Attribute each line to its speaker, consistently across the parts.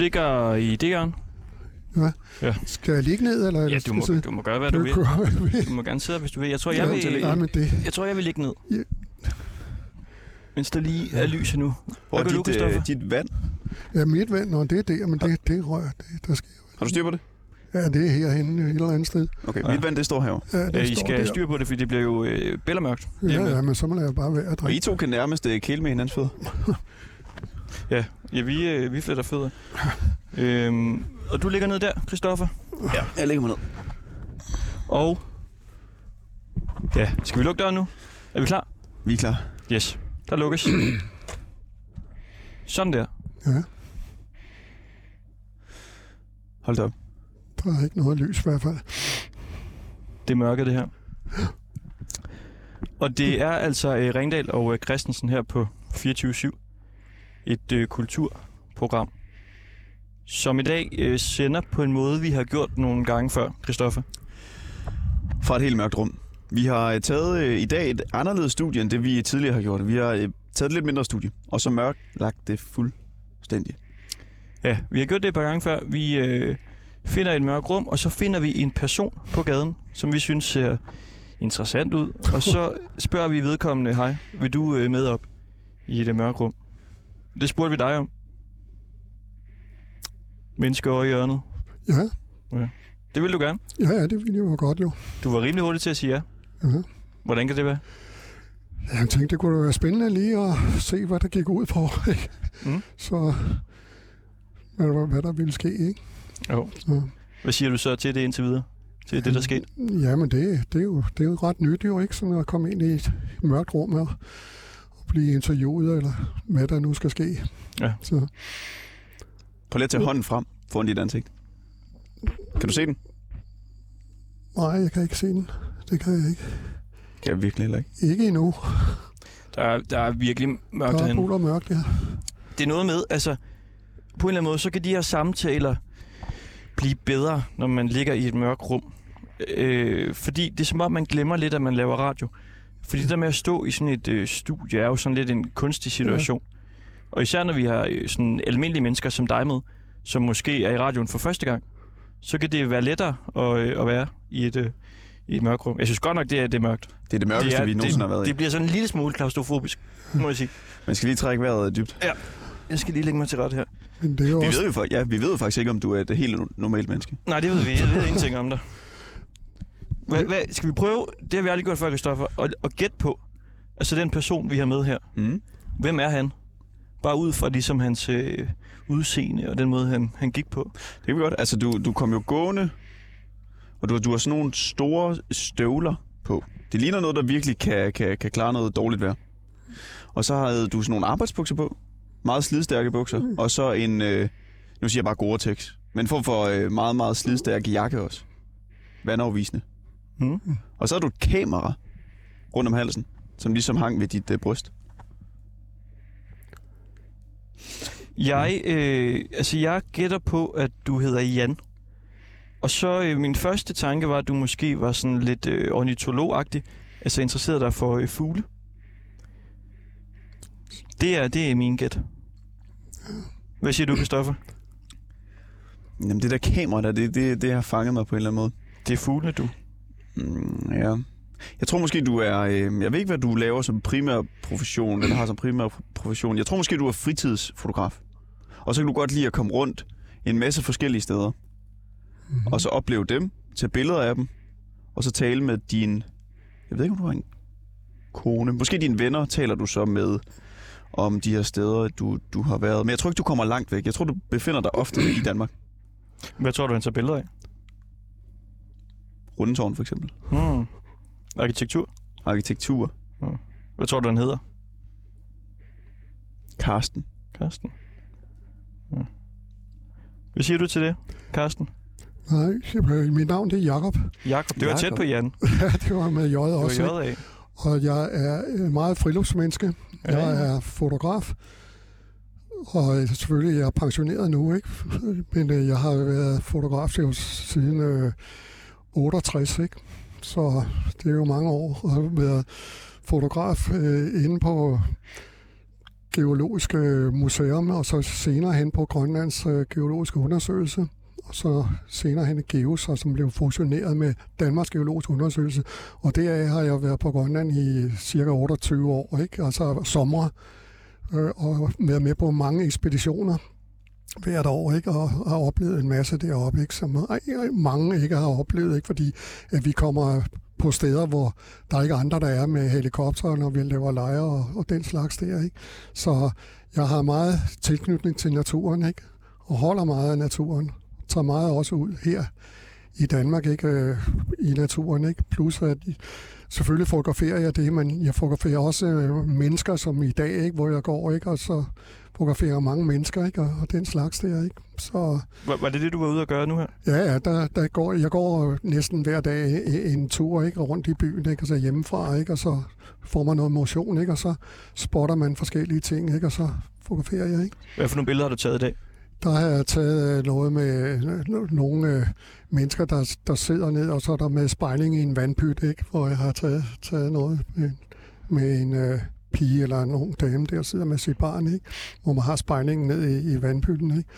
Speaker 1: ligger i det hjørne.
Speaker 2: Ja.
Speaker 1: Ja.
Speaker 2: Skal jeg ligge ned, eller?
Speaker 1: Ja, du må, du må gøre, hvad du vil.
Speaker 2: vil.
Speaker 1: Du må gerne sidde, hvis du vil. Jeg tror, jeg vil.
Speaker 2: Ja, men det...
Speaker 1: jeg, tror, jeg vil ligge ned.
Speaker 2: Ja.
Speaker 1: Mens der lige er lys endnu.
Speaker 3: Hvor er dit, øh, dit vand?
Speaker 2: Ja, mit vand, når det er der, men det, det rører, det, der sker.
Speaker 3: Har du styr på det?
Speaker 2: Ja, det er herhenne et eller andet sted.
Speaker 3: Okay,
Speaker 1: Ja.
Speaker 3: mit vand, det står herovre.
Speaker 2: Ja, det
Speaker 1: Øh, I
Speaker 2: står
Speaker 1: skal
Speaker 2: der.
Speaker 1: styr på det, fordi det bliver jo øh, bællermørkt.
Speaker 2: Ja, ja, men så må jeg bare være at
Speaker 3: Og I
Speaker 2: drikke.
Speaker 3: to kan nærmest øh, kæle med hinandens fødder.
Speaker 1: Ja, ja vi, øh, vi fletter fødder. øhm, og du ligger ned der, Christoffer.
Speaker 3: Ja, jeg lægger mig ned.
Speaker 1: Og... Ja, skal vi lukke døren nu? Er vi klar?
Speaker 3: Vi er klar.
Speaker 1: Yes. Der lukkes. Sådan der.
Speaker 2: Ja,
Speaker 3: Hold da op.
Speaker 2: der er ikke noget lys i hvert fald.
Speaker 1: Det er mørke, det her. Og det er altså øh, Ringdal og øh, Christensen her på 24-7. Et øh, kulturprogram, som i dag øh, sender på en måde, vi har gjort nogle gange før, Christoffer.
Speaker 3: Fra et helt mørkt rum. Vi har øh, taget øh, i dag et anderledes studie, end det vi tidligere har gjort. Vi har øh, taget et lidt mindre studie, og så mørkt lagt det fuldstændig.
Speaker 1: Ja, vi har gjort det et par gange før. Vi øh, finder et mørkt rum, og så finder vi en person på gaden, som vi synes ser interessant ud. Og så spørger vi vedkommende, hej, vil du øh, med op i det mørke rum? Det spurgte vi dig om. Mennesker over i hjørnet.
Speaker 2: Ja,
Speaker 1: Det vil du gerne.
Speaker 2: ja, ja det ville jeg jo godt jo.
Speaker 1: Du var rimelig hurtig til at sige ja.
Speaker 2: Ja.
Speaker 1: Hvordan kan det være?
Speaker 2: Jeg tænkte, det kunne være spændende lige at se, hvad der gik ud på. Ikke?
Speaker 1: Mm.
Speaker 2: Så hvad, hvad der ville ske, ikke?
Speaker 1: Jo.
Speaker 2: Så,
Speaker 1: Hvad siger du så til det indtil videre? Til det, der er sket?
Speaker 2: ja, men det, det, er jo, det er jo ret nyt jo, ikke? Sådan at komme ind i et mørkt rum og blive interviewet, eller hvad der nu skal ske.
Speaker 1: Ja.
Speaker 2: Så,
Speaker 3: Prøv lige at tage hånden frem foran dit ansigt. Kan du se den?
Speaker 2: nej, jeg kan ikke se den. Det kan jeg ikke.
Speaker 3: Kan jeg virkelig heller ikke.
Speaker 2: Ikke endnu.
Speaker 1: Der er, der er virkelig mørkt
Speaker 2: Der er
Speaker 1: herinde.
Speaker 2: pol og mørkt, ja.
Speaker 1: det er noget med, altså, på en eller anden måde, så kan de her samtaler blive bedre, når man ligger i et mørkt rum. Øh, fordi det er som om, man glemmer lidt, at man laver radio. Fordi det der med at stå i sådan et øh, studie, er jo sådan lidt en kunstig situation. Ja. Og især når vi har øh, sådan almindelige mennesker som dig med, som måske er i radioen for første gang, så kan det være lettere at, øh, at være i et, øh, i et mørkt rum. Jeg synes godt nok, det er, det er mørkt.
Speaker 3: Det er det mørkeste,
Speaker 1: det er,
Speaker 3: vi nogensinde har været
Speaker 1: det,
Speaker 3: i.
Speaker 1: det bliver sådan en lille smule klaustrofobisk, må jeg sige.
Speaker 3: Man skal lige trække vejret dybt.
Speaker 1: Jeg skal lige lægge mig til ret her.
Speaker 2: Men det er jo
Speaker 3: Vi
Speaker 2: også...
Speaker 3: ved, jo, ja, vi ved jo faktisk ikke, om du er et helt normalt menneske.
Speaker 1: Nej, det ved vi. Jeg ved ingenting om dig. Hvad, hvad, skal vi prøve, det har vi aldrig gjort før, Christoffer, at, at gætte på, altså den person, vi har med her.
Speaker 3: Mm.
Speaker 1: Hvem er han? Bare ud fra ligesom hans øh, udseende og den måde, han, han gik på.
Speaker 3: Det kan vi godt. Altså, du, du kom jo gående, og du, du har sådan nogle store støvler på. Det ligner noget, der virkelig kan, kan, kan klare noget dårligt vejr. Og så havde du sådan nogle arbejdsbukser på. Meget slidstærke bukser. Mm. Og så en, øh, nu siger jeg bare Gore-Tex, men en form for øh, meget, meget slidstærk jakke også. Vandafvisende.
Speaker 1: Mm.
Speaker 3: Og så har du et kamera rundt om halsen, som ligesom hang ved dit øh, bryst.
Speaker 1: Jeg, øh, altså jeg gætter på, at du hedder Jan. Og så øh, min første tanke var, at du måske var sådan lidt øh, ornitologagtig. Altså interesseret dig for øh, fugle. Det er, det er min gæt. Hvad siger du, Christoffer?
Speaker 3: Jamen det der kamera der, det, det, det har fanget mig på en eller anden måde.
Speaker 1: Det er fugle, du.
Speaker 3: Mm, ja. Jeg tror måske, du er... Øh, jeg ved ikke, hvad du laver som primær profession, eller har som primær profession. Jeg tror måske, du er fritidsfotograf. Og så kan du godt lide at komme rundt en masse forskellige steder. Mm-hmm. Og så opleve dem, tage billeder af dem, og så tale med din... Jeg ved ikke, om du har en kone. Måske dine venner taler du så med om de her steder, du, du har været. Men jeg tror ikke, du kommer langt væk. Jeg tror, du befinder dig ofte i Danmark.
Speaker 1: Hvad tror du, han tager billeder af?
Speaker 3: Rundetårn for eksempel.
Speaker 1: Hmm. Arkitektur.
Speaker 3: Arkitektur.
Speaker 1: Hvad tror du, han hedder?
Speaker 3: Karsten.
Speaker 1: Karsten. Ja. Hvad siger du til det, Karsten?
Speaker 2: Nej, mit navn det er Jakob.
Speaker 1: Jakob, det var
Speaker 3: Jakob.
Speaker 1: tæt på Jan.
Speaker 2: Ja, det var med J
Speaker 1: Det
Speaker 2: også.
Speaker 1: var
Speaker 2: ikke?
Speaker 1: J af.
Speaker 2: Og jeg er øh, meget friluftsmenneske.
Speaker 1: Ja,
Speaker 2: Jeg
Speaker 1: ja.
Speaker 2: er fotograf. Og øh, selvfølgelig jeg er pensioneret nu, ikke? Men øh, jeg har været fotograf siden øh, 68, ikke? Så det er jo mange år at har været fotograf øh, inde på Geologiske Museum, og så senere hen på Grønlands øh, Geologiske Undersøgelse, og så senere hen GEOS, og som blev fusioneret med Danmarks Geologiske Undersøgelse. Og deraf har jeg været på Grønland i cirka 28 år, ikke? altså sommer, øh, og været med på mange ekspeditioner hvert år, ikke? og har oplevet en masse deroppe, ikke? som mange ikke har oplevet, ikke? fordi at vi kommer på steder, hvor der er ikke andre, der er med helikopter, når vi laver lejre og, og den slags der. Ikke? Så jeg har meget tilknytning til naturen, ikke? og holder meget af naturen. Tager meget også ud her i Danmark, ikke? Øh, i naturen. Ikke? Plus at selvfølgelig fotograferer jeg det, men jeg fotograferer også øh, mennesker, som i dag, ikke? hvor jeg går, ikke? og så fotograferer mange mennesker, ikke? Og, og den slags der, ikke? Så,
Speaker 1: var, var det det, du var ude at gøre nu her?
Speaker 2: Ja, ja der, der går, jeg går næsten hver dag en tur ikke? rundt i byen, ikke? og så hjemmefra, ikke? og så får man noget motion, ikke? og så spotter man forskellige ting, ikke? og så fotograferer jeg. Ikke?
Speaker 1: Hvad for nogle billeder har du taget i dag?
Speaker 2: Der har jeg taget øh, noget med øh, nogle øh, mennesker, der, der sidder ned, og så er der med spejling i en vandpyt, ikke? hvor jeg har taget, taget noget med, med en øh, pige eller en ung dame, der sidder med sit barn, ikke? hvor man har spejlingen ned i, i vandpytten. Ikke?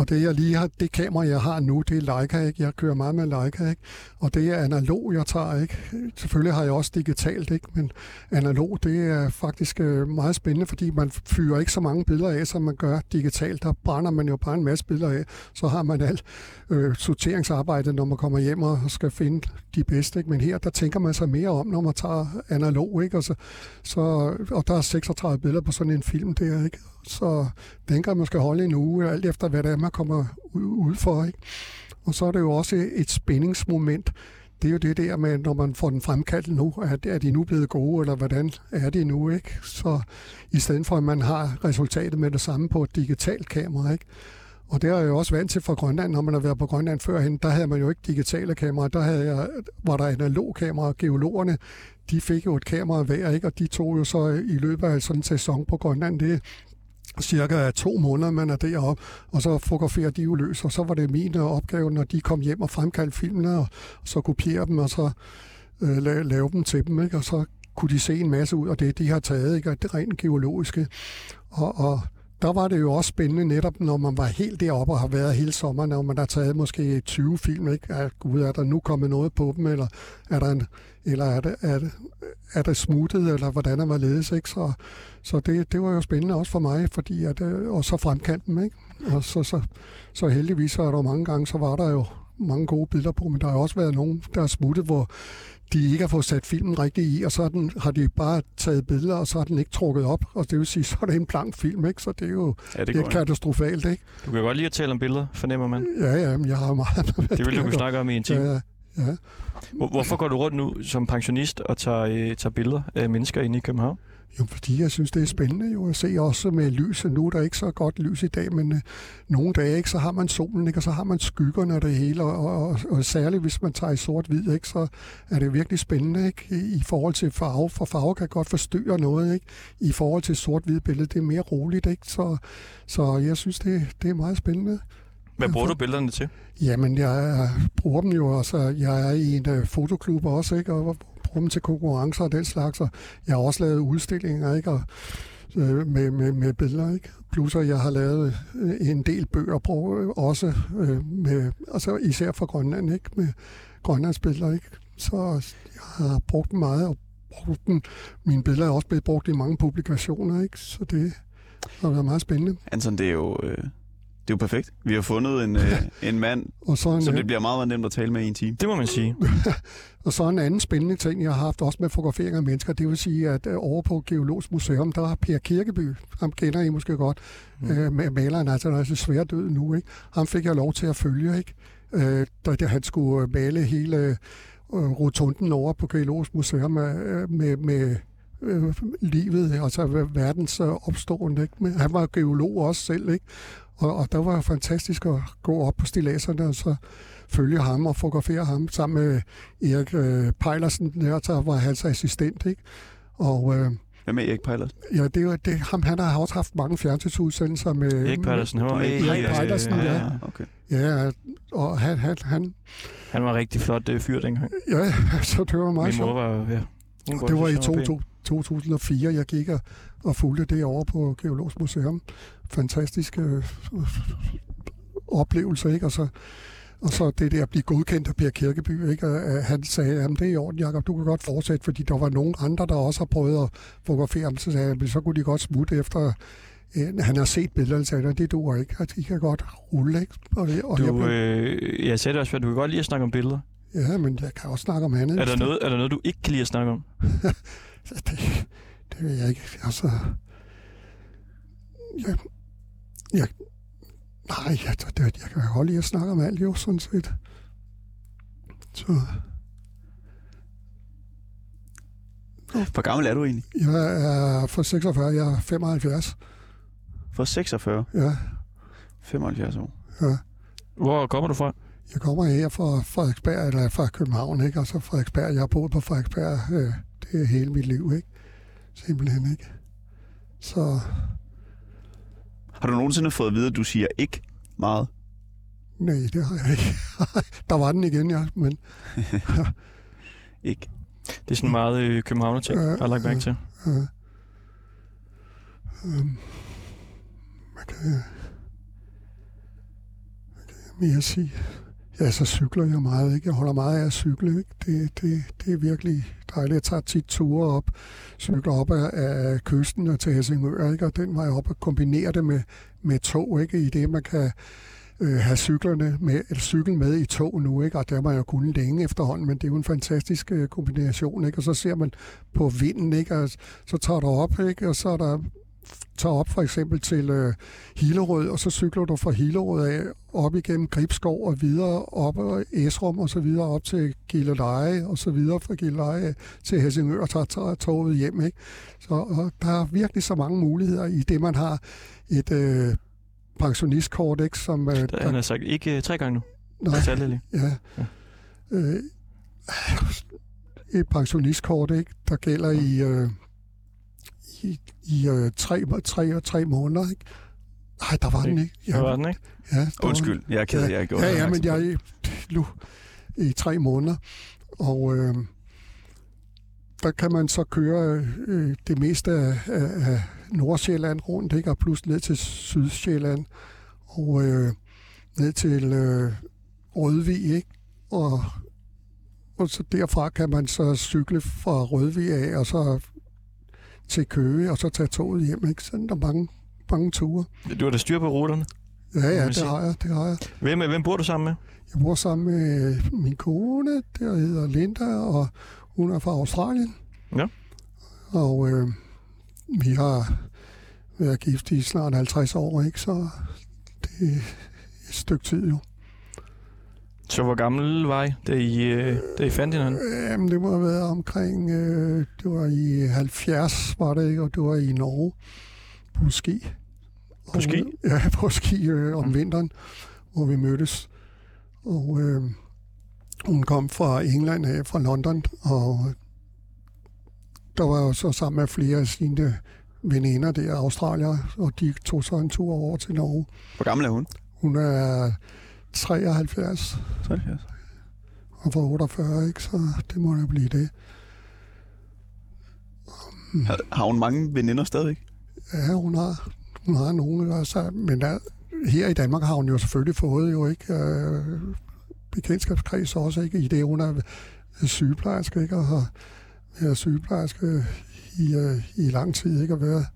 Speaker 2: Og det, jeg lige har, det kamera, jeg har nu, det er Leica, ikke? Jeg kører meget med Leica, ikke? Og det er analog, jeg tager, ikke? Selvfølgelig har jeg også digitalt, ikke? Men analog, det er faktisk øh, meget spændende, fordi man fyrer ikke så mange billeder af, som man gør digitalt. Der brænder man jo bare en masse billeder af. Så har man alt øh, sorteringsarbejde, når man kommer hjem og skal finde de bedste, ikke? Men her, der tænker man sig mere om, når man tager analog, ikke? Og, så, så, og der er 36 billeder på sådan en film der, ikke? Så den kan man skal holde en uge, alt efter hvad det er, man kommer ud for. Ikke? Og så er det jo også et spændingsmoment. Det er jo det der med, når man får den fremkaldt nu, er, er de nu blevet gode, eller hvordan er de nu, ikke? Så i stedet for, at man har resultatet med det samme på et digitalt kamera, ikke? Og det er jeg jo også vant til fra Grønland, når man har været på Grønland førhen. Der havde man jo ikke digitale kameraer. Der havde jeg, var der analog kamera. Geologerne, de fik jo et kamera hver, ikke? og de tog jo så i løbet af sådan en sæson på Grønland, det cirka to måneder, man er deroppe, og så fotograferer de jo løs, og så var det min øh, opgave, når de kom hjem og fremkaldte filmene, og så kopiere dem, og så øh, lave, lave dem til dem, ikke? og så kunne de se en masse ud af det, de har taget, ikke? og det rent geologiske. Og, og der var det jo også spændende netop, når man var helt deroppe og har været hele sommeren, når man har taget måske 20 film, ikke? Er, gud, er der nu kommet noget på dem, eller er der en, eller er det, er det, er det smuttet, eller hvordan er man ledes, ikke? Så, så det, det var jo spændende også for mig, fordi at, øh, og så fremkanten, ikke? Og så, så, så heldigvis så er der mange gange, så var der jo mange gode billeder på, men der har også været nogen, der er smuttet, hvor de ikke har fået sat filmen rigtigt i, og så den, har de bare taget billeder, og så har den ikke trukket op. Og det vil sige, så er det en blank film, ikke? Så det er jo ja, det er katastrofalt, ikke?
Speaker 1: Du kan godt lide at tale om billeder, fornemmer man.
Speaker 2: Ja, ja, jeg har meget...
Speaker 1: Det vil du kunne snakke om i en time.
Speaker 2: Ja, ja. Ja.
Speaker 1: Hvorfor går du rundt nu som pensionist og tager, øh, tager billeder af mennesker inde i København?
Speaker 2: Jo, fordi jeg synes, det er spændende jo at se også med lyset. Nu er der ikke så godt lys i dag, men øh, nogle dage, ikke, så har man solen, ikke, og så har man skyggerne og det hele, og, og, og, og særligt hvis man tager i sort-hvid, ikke, så er det virkelig spændende ikke, i forhold til farve, for farve kan godt forstyrre noget. Ikke, I forhold til sort-hvid billede, det er mere roligt, ikke, så, så jeg synes, det, det er meget spændende.
Speaker 1: Hvad bruger du billederne til?
Speaker 2: Jamen, jeg bruger dem jo også. Jeg er i en uh, fotoklub også, ikke? Og bruger dem til konkurrencer og den slags. Og jeg har også lavet udstillinger, ikke? Og, øh, med, med, med billeder, ikke? Plus at jeg har lavet øh, en del bøger, brug, også øh, med, altså især fra Grønland, ikke? Med Grønlands billeder, ikke? Så jeg har brugt dem meget, og brugt dem. Mine billeder er også blevet brugt i mange publikationer, ikke? Så det har været meget spændende.
Speaker 3: Anton, det er jo... Øh det er jo perfekt. Vi har fundet en, øh, en mand, og så en, som det bliver meget, meget nemt at tale med i en time.
Speaker 1: Det må man sige.
Speaker 2: og så en anden spændende ting, jeg har haft også med fotografering af mennesker, det vil sige, at øh, over på Geologisk Museum, der har Per Kirkeby, ham kender I måske godt, mm. øh, med maleren, altså han er så svært død nu, ikke? Ham fik jeg lov til at følge, ikke? Øh, da han skulle male hele øh, rotunden over på Geologisk Museum med, med, med øh, livet, altså verdens øh, opstående. Ikke? Men han var geolog også selv, ikke? Og, og der var fantastisk at gå op på stilaserne og så følge ham og fotografere ham sammen med Erik øh, Pejlersen, der, var hans assistent. Ikke? Og,
Speaker 3: øh, Hvem er Erik Pejlersen?
Speaker 2: Ja, det er det, ham, han har også haft mange fjernsynsudsendelser med...
Speaker 1: Erik Pejlersen, han var
Speaker 2: Erik Pejlersen, ja. ja. Okay. Ja, og han, han, han...
Speaker 1: Han var rigtig flot uh, fyr dengang.
Speaker 2: Ja, så det var meget
Speaker 1: Min mor var, ja.
Speaker 2: det var i 2000, 2004, jeg gik og, og fulgte det over på Geologisk Museum. Fantastiske øh, oplevelser, ikke? Og så, og så det der at blive godkendt af Per Kirkeby, ikke? Og, øh, han sagde, at det er i orden, Jacob, du kan godt fortsætte, fordi der var nogen andre, der også har prøvet at fotografere ham. Så sagde han, så kunne de godt smutte efter øh, han har set billederne, sagde han, det duer ikke. Altså, de kan godt rulle, ikke? Og, og jeg
Speaker 1: Du,
Speaker 2: blev,
Speaker 1: øh, jeg sagde det også, at du kan godt lide at snakke om billeder.
Speaker 2: ja, men jeg kan også snakke om andet.
Speaker 1: Er der, noget, er der noget, du ikke kan lide at snakke om?
Speaker 2: Det, det ved jeg ikke. Altså, jeg, jeg, nej, jeg, det, jeg kan godt lide at snakke om alt, jo, sådan set. Så
Speaker 3: Hvor gammel er du egentlig?
Speaker 2: jeg er for 46, jeg er 75.
Speaker 3: For 46,
Speaker 2: Ja,
Speaker 3: 75 år.
Speaker 2: ja.
Speaker 1: Hvor kommer du fra?
Speaker 2: Jeg kommer her fra Frederiksberg, eller fra København, ikke? Og så Frederiksberg, jeg har boet på Frederiksberg, øh, er hele mit liv, ikke? Simpelthen, ikke? Så
Speaker 3: Har du nogensinde fået at vide, at du siger ikke meget?
Speaker 2: nej, det har jeg ikke. Der var den igen, ja, men
Speaker 3: Ikke.
Speaker 1: Det er sådan meget øh, københavner ting,
Speaker 2: Ja,
Speaker 1: jeg har lagt mærke til.
Speaker 2: øh, øh, hvad kan jeg, hvad kan jeg mere sige? Ja, så cykler jeg meget, ikke? Jeg holder meget af at cykle, ikke? Det, det, det er virkelig dejligt. Jeg tager tit ture op, cykler op af, af kysten og til Helsingør, ikke? Og den vej op og kombinerer det med, med tog, ikke? I det, man kan øh, have cyklerne med, eller cyklen med i tog nu, ikke? Og det var jeg jo kunnet længe efterhånden, men det er jo en fantastisk øh, kombination, ikke? Og så ser man på vinden, ikke? Og så tager du op, ikke? Og så er der tager op for eksempel til øh, Hillerød, og så cykler du fra Hillerød af op igennem Gribskov og videre op og Esrum og så videre op til Gilleleje og så videre fra Gilleleje til Helsingør og tager, tager toget hjem. Ikke? Så og der er virkelig så mange muligheder i det, man har et øh, pensionistkort, ikke? Som, øh,
Speaker 1: Der, han har sagt ikke øh, tre gange nu.
Speaker 2: nej. Ja.
Speaker 1: Ja.
Speaker 2: Øh, et pensionistkort, ikke? der gælder i, øh, i, i øh, tre, tre, tre måneder. Ikke? Nej, der var den ikke.
Speaker 1: Ja. Hvad var den, ikke?
Speaker 2: Ja, der
Speaker 3: Undskyld, jeg er ked af, at jeg gjort
Speaker 2: Ja, ja, men jeg nu i tre måneder. Og øh, der kan man så køre øh, det meste af, af, af Nordsjælland rundt, ikke? og plus ned til Sydsjælland, og øh, ned til øh, Rødvig, ikke? Og, og så derfra kan man så cykle fra Rødvig af, og så til Køge, og så tage toget hjem, ikke? Sådan der er mange, mange ture.
Speaker 1: Du har da styr på ruterne.
Speaker 2: Ja, ja, det har jeg, det har jeg.
Speaker 1: Hvem, hvem bor du sammen med?
Speaker 2: Jeg bor sammen med min kone, der hedder Linda, og hun er fra Australien.
Speaker 1: Ja.
Speaker 2: Og øh, vi har været gift i snart 50 år, ikke? Så det er et stykke tid jo.
Speaker 1: Så hvor gammel var I, da I, øh, da I fandt hinanden?
Speaker 2: Jamen, det må have været omkring, øh, det var i 70, var det ikke? Og det var i Norge på ski.
Speaker 1: På ski?
Speaker 2: Og, ja, på ski øh, om vinteren, hvor vi mødtes. Og øh, hun kom fra England, af, fra London, og der var jo så sammen med flere af sine veninder der, Australier, og de tog så en tur over til Norge.
Speaker 3: Hvor gammel er hun?
Speaker 2: Hun er 73
Speaker 3: 73.
Speaker 2: og for 48, ikke? så det må da blive det.
Speaker 3: Har, har hun mange veninder stadigvæk?
Speaker 2: Ja, hun har, hun har nogle, altså, men der, her i Danmark har hun jo selvfølgelig fået jo ikke øh, bekendtskabskreds også, ikke? I det, hun er sygeplejerske, ikke? Og har været sygeplejerske i, øh, i lang tid, ikke? Og været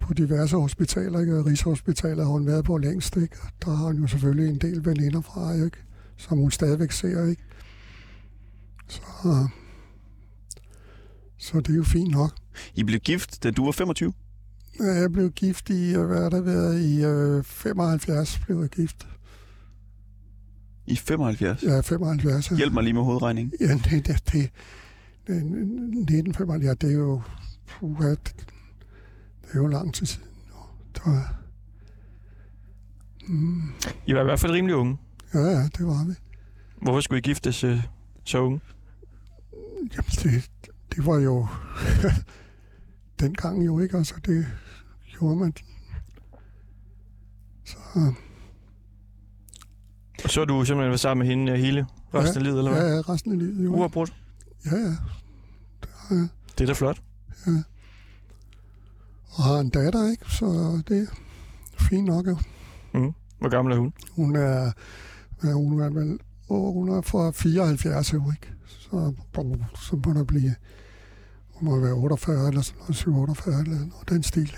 Speaker 2: på diverse hospitaler, ikke? Rigshospitalet har hun været på længst, ikke? Og der har hun jo selvfølgelig en del veninder fra, ikke? Som hun stadigvæk ser, ikke? Så, så det er jo fint nok.
Speaker 3: I blev gift, da du var 25?
Speaker 2: Ja, Jeg blev gift i, øh, hvad har det været, i øh, 75 blev jeg gift.
Speaker 3: I 75?
Speaker 2: Ja, 75. ja.
Speaker 3: Hjælp mig lige med hovedregningen.
Speaker 2: Ja, det, det, det, det 1975, ja, det er jo, puha, det, det er jo lang tid siden. nu. Det var, mm,
Speaker 1: I var i hvert fald rimelig unge.
Speaker 2: ja, ja, det var vi.
Speaker 1: Hvorfor skulle I giftes øh, så unge?
Speaker 2: Jamen, det, det var jo dengang jo ikke, altså det gjorde man. Så,
Speaker 1: Og så har du simpelthen været sammen med hende øh, hele resten af livet, eller hvad?
Speaker 2: ja, ja, resten af livet jo.
Speaker 1: Uafbrudt.
Speaker 2: Ja, ja.
Speaker 1: Det er da flot.
Speaker 2: Ja. Og har en datter, ikke? Så det er fint nok, jo.
Speaker 1: Mm. Hvor gammel er hun?
Speaker 2: Hun er, ja, hun er vel, åh, hun er fra 74, jo, ikke? Så, så må der blive, hun må være 48 eller sådan noget, 47 eller noget, den stil.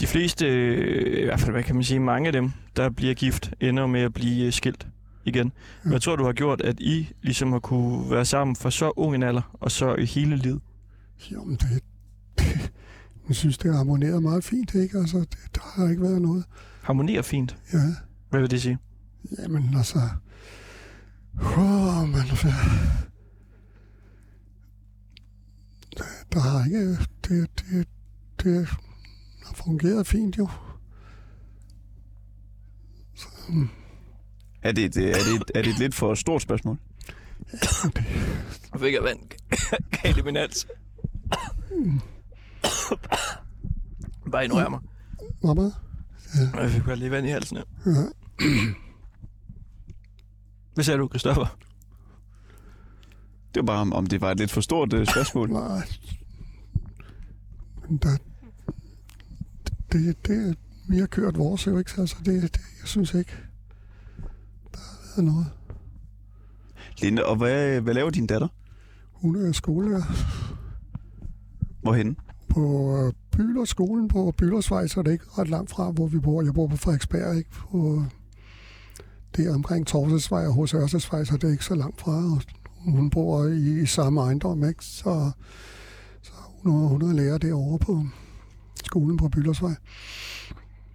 Speaker 1: De fleste, øh, i hvert fald, hvad kan man sige, mange af dem, der bliver gift, ender med at blive øh, skilt igen. Men jeg tror, du har gjort, at I ligesom har kunne være sammen for så ung en alder, og så i hele livet.
Speaker 2: Jamen, det, det, jeg synes, det har harmoneret meget fint, ikke? Altså, det, der har ikke været noget.
Speaker 1: Harmonerer fint.
Speaker 2: Ja,
Speaker 1: Hvad vil det sige?
Speaker 2: jamen altså... Oh, men, altså, der har ikke... Det, det, det har fungeret fint, jo. Så, mm,
Speaker 3: Er det, et, øh, er, det et, er det et lidt for stort spørgsmål?
Speaker 1: Jeg fik jeg vand galt i min hals. Bare ignorer mig.
Speaker 2: Hvad med?
Speaker 1: Jeg fik bare lige vand i halsen. Ja.
Speaker 2: Ja.
Speaker 1: Hvad sagde du, Christoffer?
Speaker 3: Det var bare, om- om det var et lidt for stort øh, spørgsmål.
Speaker 2: Nej. Men der, det, det, vi har kørt vores jo ikke, altså det, det, jeg synes ikke, der har været noget.
Speaker 3: Linde, og hvad, hvad laver din datter?
Speaker 2: Hun er skolelærer
Speaker 3: Hvorhen?
Speaker 2: På øh, Bylerskolen på Bylersvej, så er det ikke ret langt fra, hvor vi bor. Jeg bor på Frederiksberg, ikke? På, det er omkring Torsesvej og hos Ørstedsvej, så det er ikke så langt fra. Og hun bor i, i samme ejendom, ikke? Så, så hun, er- hun er lærer derovre på skolen på Bylersvej.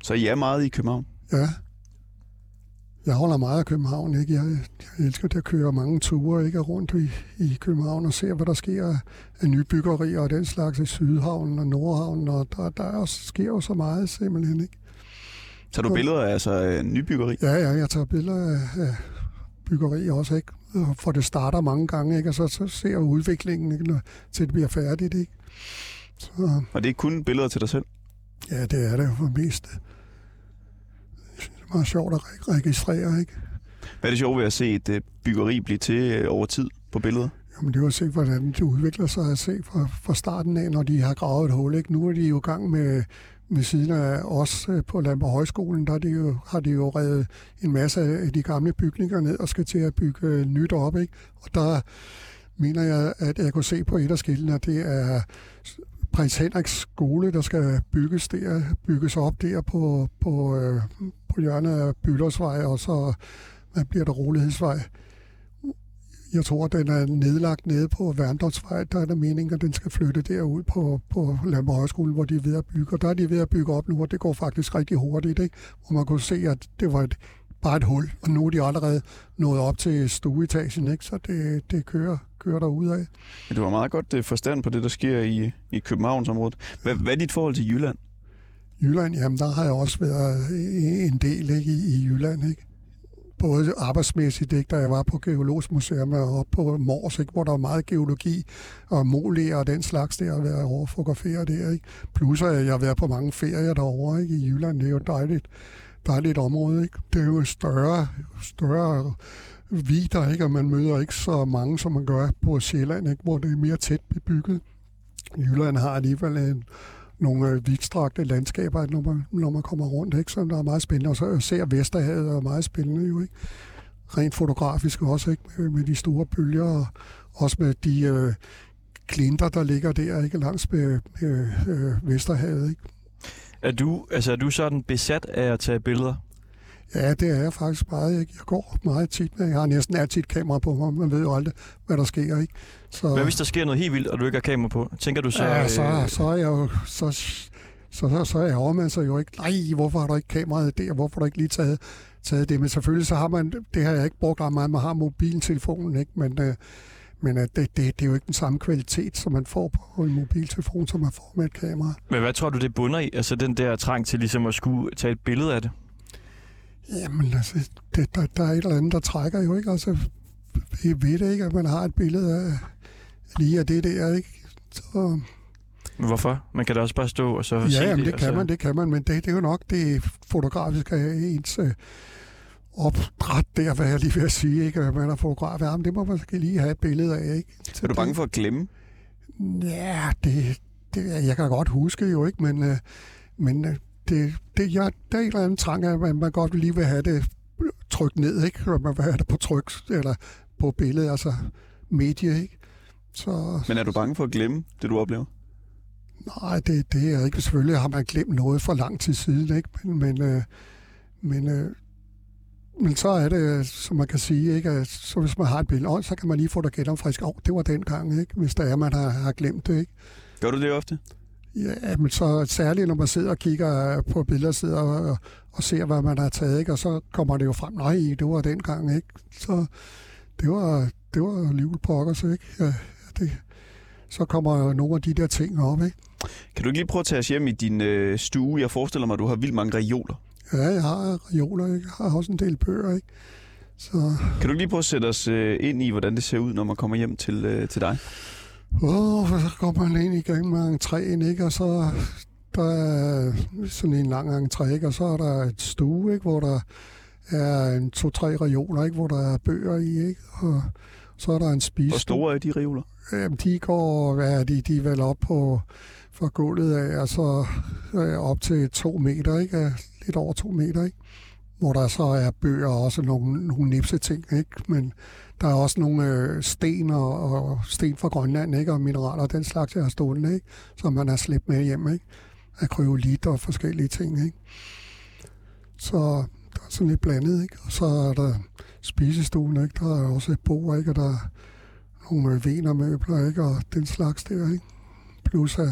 Speaker 3: Så I er meget i København?
Speaker 2: Ja. Jeg holder meget af København, ikke? Jeg, jeg elsker at køre mange ture, ikke? Rundt i, i København og se, hvad der sker af- af nye byggerier og den slags i Sydhavnen og Nordhavnen, og der, der er også, sker jo så meget simpelthen, ikke?
Speaker 3: Så du billeder af altså, nybyggeri?
Speaker 2: Ja, ja, jeg tager billeder af, af byggeri også, ikke? For det starter mange gange, ikke? Og så, så ser jeg udviklingen, ikke? Når, til det bliver færdigt, ikke? Så
Speaker 3: Og det er kun billeder til dig selv?
Speaker 2: ja, det er det for det meste. Jeg synes, det er meget sjovt at re- registrere, ikke?
Speaker 3: Hvad er det sjovt ved at se et øh, byggeri blive til øh, over tid på billeder?
Speaker 2: Jamen, det er jo at se, hvordan det udvikler sig at se fra, fra starten af, når de har gravet et hul. Ikke? Nu er de jo i gang med, ved siden af os øh, på Landborg Højskolen, der er de jo, har de jo revet en masse af de gamle bygninger ned og skal til at bygge nyt op. Ikke? Og der mener jeg, at jeg kunne se på et af skiltene, at det er Prins Henriks skole, der skal bygges der, bygges op der på, på, øh, på hjørnet af Byldersvej, og så hvad bliver der Rolighedsvej. Jeg tror, den er nedlagt nede på Værndorfsvej. Der er der meningen, at den skal flytte derud på, på Lamborg Højskole, hvor de er ved at bygge. Og der er de ved at bygge op nu, og det går faktisk rigtig hurtigt. Ikke? Hvor man kunne se, at det var et, bare et hul, og nu er de allerede nået op til stueetagen, ikke? så det, det kører, kører der af.
Speaker 3: Ja, du har meget godt øh, forstand på det, der sker i, i Københavnsområdet. Hvad, hvad er dit forhold til Jylland?
Speaker 2: Jylland, jamen der har jeg også været en del ikke, i, i Jylland. Ikke? Både arbejdsmæssigt, ikke, da jeg var på Geologisk Museum og på Mors, ikke, hvor der var meget geologi og molæger og den slags der, at være over og fotografere der. Ikke? Plus at jeg har været på mange ferier derovre ikke? i Jylland. Det er jo et dejligt, dejligt område. Ikke? Det er jo større, større vidder, ikke? og man møder ikke så mange, som man gør på Sjælland, ikke? hvor det er mere tæt bebygget. Jylland har alligevel en, nogle øh, vidstrakte landskaber, når man, når man kommer rundt, ikke? så der er meget spændende. Og så ser Vesterhavet er meget spændende jo, ikke? Rent fotografisk også, ikke? Med, med de store bølger, og også med de øh, klinter, der ligger der, ikke? Langs med øh, øh, Vesterhavet, ikke?
Speaker 1: Er du, altså, er du sådan besat af at tage billeder?
Speaker 2: Ja, det er jeg faktisk meget. Ikke? Jeg går meget tit med. Jeg har næsten altid et kamera på mig. Man ved jo aldrig, hvad der sker, ikke? Så,
Speaker 1: Hvad hvis der sker noget helt vildt, og du ikke har kamera på? Tænker du så...
Speaker 2: ja,
Speaker 1: øh,
Speaker 2: så, så er jeg jo... Så, så, så, så ærger man sig jo ikke. Nej, hvorfor har du ikke kameraet der? Hvorfor har du ikke lige taget, taget det? Men selvfølgelig så har man... Det har jeg ikke brugt ret meget. Man har mobiltelefonen, ikke? Men, øh, men øh, det, det, det er jo ikke den samme kvalitet, som man får på en mobiltelefon, som man får med et kamera.
Speaker 1: Men hvad tror du, det bunder i? Altså den der trang til ligesom at skulle tage et billede af det?
Speaker 2: Jamen, altså, det, der, der er et eller andet, der trækker jo ikke. Altså, vi ved det ikke, at man har et billede af lige af det der, ikke? Så,
Speaker 1: Men Hvorfor? Man kan da også bare stå og så se
Speaker 2: ja, jamen, det
Speaker 1: altså.
Speaker 2: kan man, det kan man, men det, det er jo nok det fotografiske af ens øh, opdræt der, hvad jeg lige vil sige, ikke? At man er fotograf. Jamen, det må man måske lige have et billede af, ikke? Så
Speaker 3: Er du bange for at glemme?
Speaker 2: Ja, det, det, jeg kan godt huske jo ikke, men, øh, men øh, det, det, jeg, der er en eller anden trang, at man, man godt lige vil have det trykt ned, ikke? Og man vil have det på tryk, eller på billedet, altså medie, ikke? Så,
Speaker 3: Men er du bange for at glemme det, du oplever?
Speaker 2: Nej, det, det er ikke. Selvfølgelig har man glemt noget for lang tid siden, ikke? Men, men, øh, men, øh, men så er det, som man kan sige, ikke? At, så hvis man har et billede, så kan man lige få det genopfrisk. Åh, oh, det var den gang, ikke? Hvis der er, man har, har glemt det, ikke?
Speaker 3: Gør du det ofte?
Speaker 2: Ja, men så særligt, når man sidder og kigger på billeder, sidder og, og ser, hvad man har taget, ikke? Og så kommer det jo frem, nej, det var den gang, ikke? Så det var, det var livet pokkers, ikke? Ja, det, så kommer nogle af de der ting op, ikke?
Speaker 3: Kan du ikke lige prøve at tage os hjem i din øh, stue? Jeg forestiller mig, at du har vildt mange reoler.
Speaker 2: Ja, jeg har reoler, ikke? Jeg har også en del bøger, ikke? Så,
Speaker 3: Kan du ikke lige prøve at sætte os øh, ind i, hvordan det ser ud, når man kommer hjem til, øh, til dig?
Speaker 2: Åh, så går man ind igennem entréen, ikke? Og så der er sådan en lang entré, ikke? Og så er der et stue, ikke? Hvor der er en to-tre reoler, ikke? Hvor der er bøger i, ikke? Og så er der en spise.
Speaker 3: Hvor store er de reoler?
Speaker 2: Jamen, de går, hvad er de, de er vel op på fra gulvet af, og så øh, op til to meter, ikke? Lidt over to meter, ikke? Hvor der så er bøger og også nogle, nogle nipse ting, ikke? Men der er også nogle øh, sten og, og sten fra Grønland, ikke? Og mineraler og den slags, jeg har stående, ikke? Som man har slæbt med hjem, ikke? Akryolit og forskellige ting, ikke? Så der er sådan lidt blandet, ikke? Og så er der spisestuen, ikke? Der er også et bord, ikke? Og der er nogle øh, venermøbler, ikke? Og den slags der, ikke? Plus at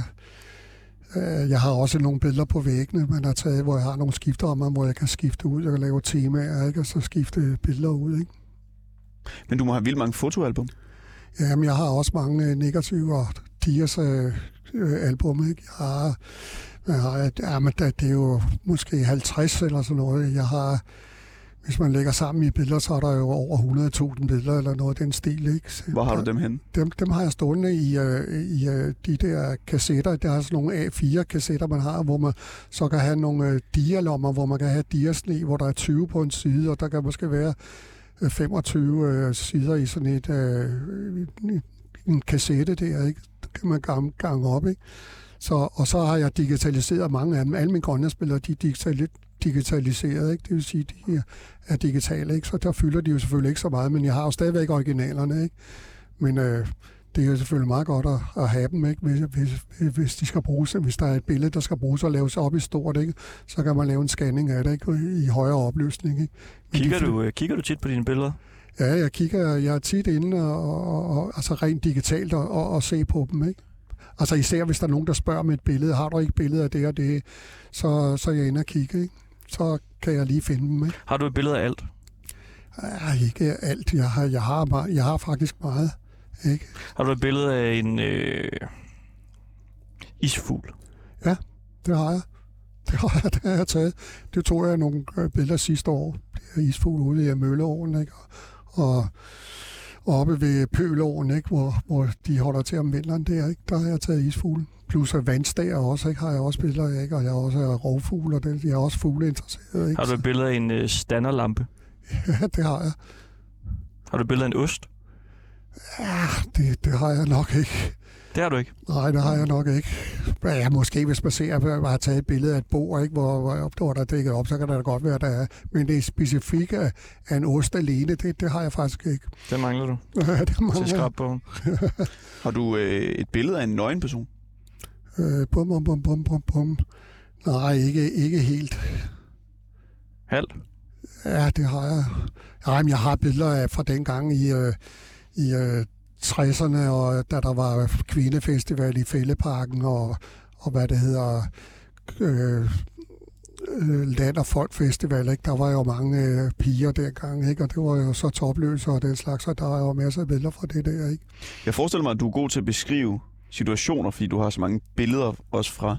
Speaker 2: øh, jeg har også nogle billeder på væggene, man har taget, hvor jeg har nogle skifter om mig, hvor jeg kan skifte ud. Jeg kan lave temaer, ikke? Og så skifte billeder ud, ikke?
Speaker 3: Men du må have vildt mange fotoalbum.
Speaker 2: Jamen, jeg har også mange øh, negative og Dias øh, øh, album, ikke? Jeg har, jeg har ja, men det, er jo måske 50 eller sådan noget. Jeg har, hvis man lægger sammen i billeder, så er der jo over 100.000 billeder eller noget af den stil, ikke? Så
Speaker 3: Hvor har
Speaker 2: der-
Speaker 3: du dem henne?
Speaker 2: Dem, dem har jeg stående i, øh, i øh, de der kassetter. Der er sådan nogle A4-kassetter, man har, hvor man så kan have nogle øh, dialommer, hvor man kan have diasne, hvor der er 20 på en side, og der kan måske være 25 øh, sider i sådan et, øh, en kassette der, ikke? Det kan man gange, gange op, ikke? Så, og så har jeg digitaliseret mange af dem. Alle mine grønlandsspillere, de er digitali- digitaliseret, ikke? Det vil sige, de er- er digitale, ikke? Så der fylder de jo selvfølgelig ikke så meget, men jeg har jo stadigvæk originalerne, ikke? Men øh, det er selvfølgelig meget godt at, at have dem, ikke? Hvis, hvis, hvis, de skal bruges, hvis der er et billede, der skal bruges og laves op i stort, ikke? så kan man lave en scanning af det ikke? i højere opløsning. Ikke? Men
Speaker 1: Kigger
Speaker 2: de,
Speaker 1: du, øh, kigger du tit på dine billeder?
Speaker 2: Ja, jeg kigger, jeg er tit inde og, og, og altså rent digitalt og, og, og se på dem. Ikke? Altså især hvis der er nogen, der spørger med et billede, har du ikke billede af det og det, så, så jeg inde og kigge. Ikke? Så kan jeg lige finde dem. Ikke?
Speaker 1: Har du et billede af alt?
Speaker 2: Ja, ikke alt. Jeg har, jeg har, jeg har faktisk meget. Ikke?
Speaker 1: Har du et billede af en øh, isfugl?
Speaker 2: Det har jeg. Det har jeg, det har jeg taget. Det tog jeg nogle øh, billeder sidste år. Det er isfugl ude i Mølleåen, ikke? Og, og oppe ved Pølåen, ikke? Hvor, hvor de holder til om vinteren der, ikke? Der har jeg taget isfuglen. Plus at vandstager også, ikke? Har jeg også billeder af, ikke? Og jeg også rovfugle, og det, jeg er også fugleinteresseret, ikke?
Speaker 1: Har du et billede af en øh, standerlampe?
Speaker 2: Ja, det har jeg.
Speaker 1: Har du et billede af en ost?
Speaker 2: Ja, det, det har jeg nok ikke.
Speaker 1: Det har du ikke.
Speaker 2: Nej, det har jeg nok ikke. Ja, måske hvis man ser, at jeg har taget et billede af et bord, ikke, hvor, hvor, hvor der er dækket op, så kan det da godt være, der er. Men det er specifikt af, en ost alene, det, det har jeg faktisk ikke.
Speaker 1: Det mangler du
Speaker 2: det
Speaker 1: til
Speaker 2: mangler.
Speaker 1: skrabbogen.
Speaker 3: Har du øh, et billede af en nøgen person?
Speaker 2: Øh, bum, bum, bum, bum, bum, bum. Nej, ikke, ikke helt.
Speaker 1: Halv?
Speaker 2: Ja, det har jeg. Ja, men jeg har billeder af fra dengang i, øh, i øh, 60'erne, og da der var kvindefestival i Fælleparken, og, og hvad det hedder, øh, øh Land- og folkfestival, ikke? der var jo mange øh, piger dengang, ikke? og det var jo så topløse og den slags, og der var jo masser af billeder fra det der. Ikke?
Speaker 3: Jeg forestiller mig, at du er god til at beskrive situationer, fordi du har så mange billeder også fra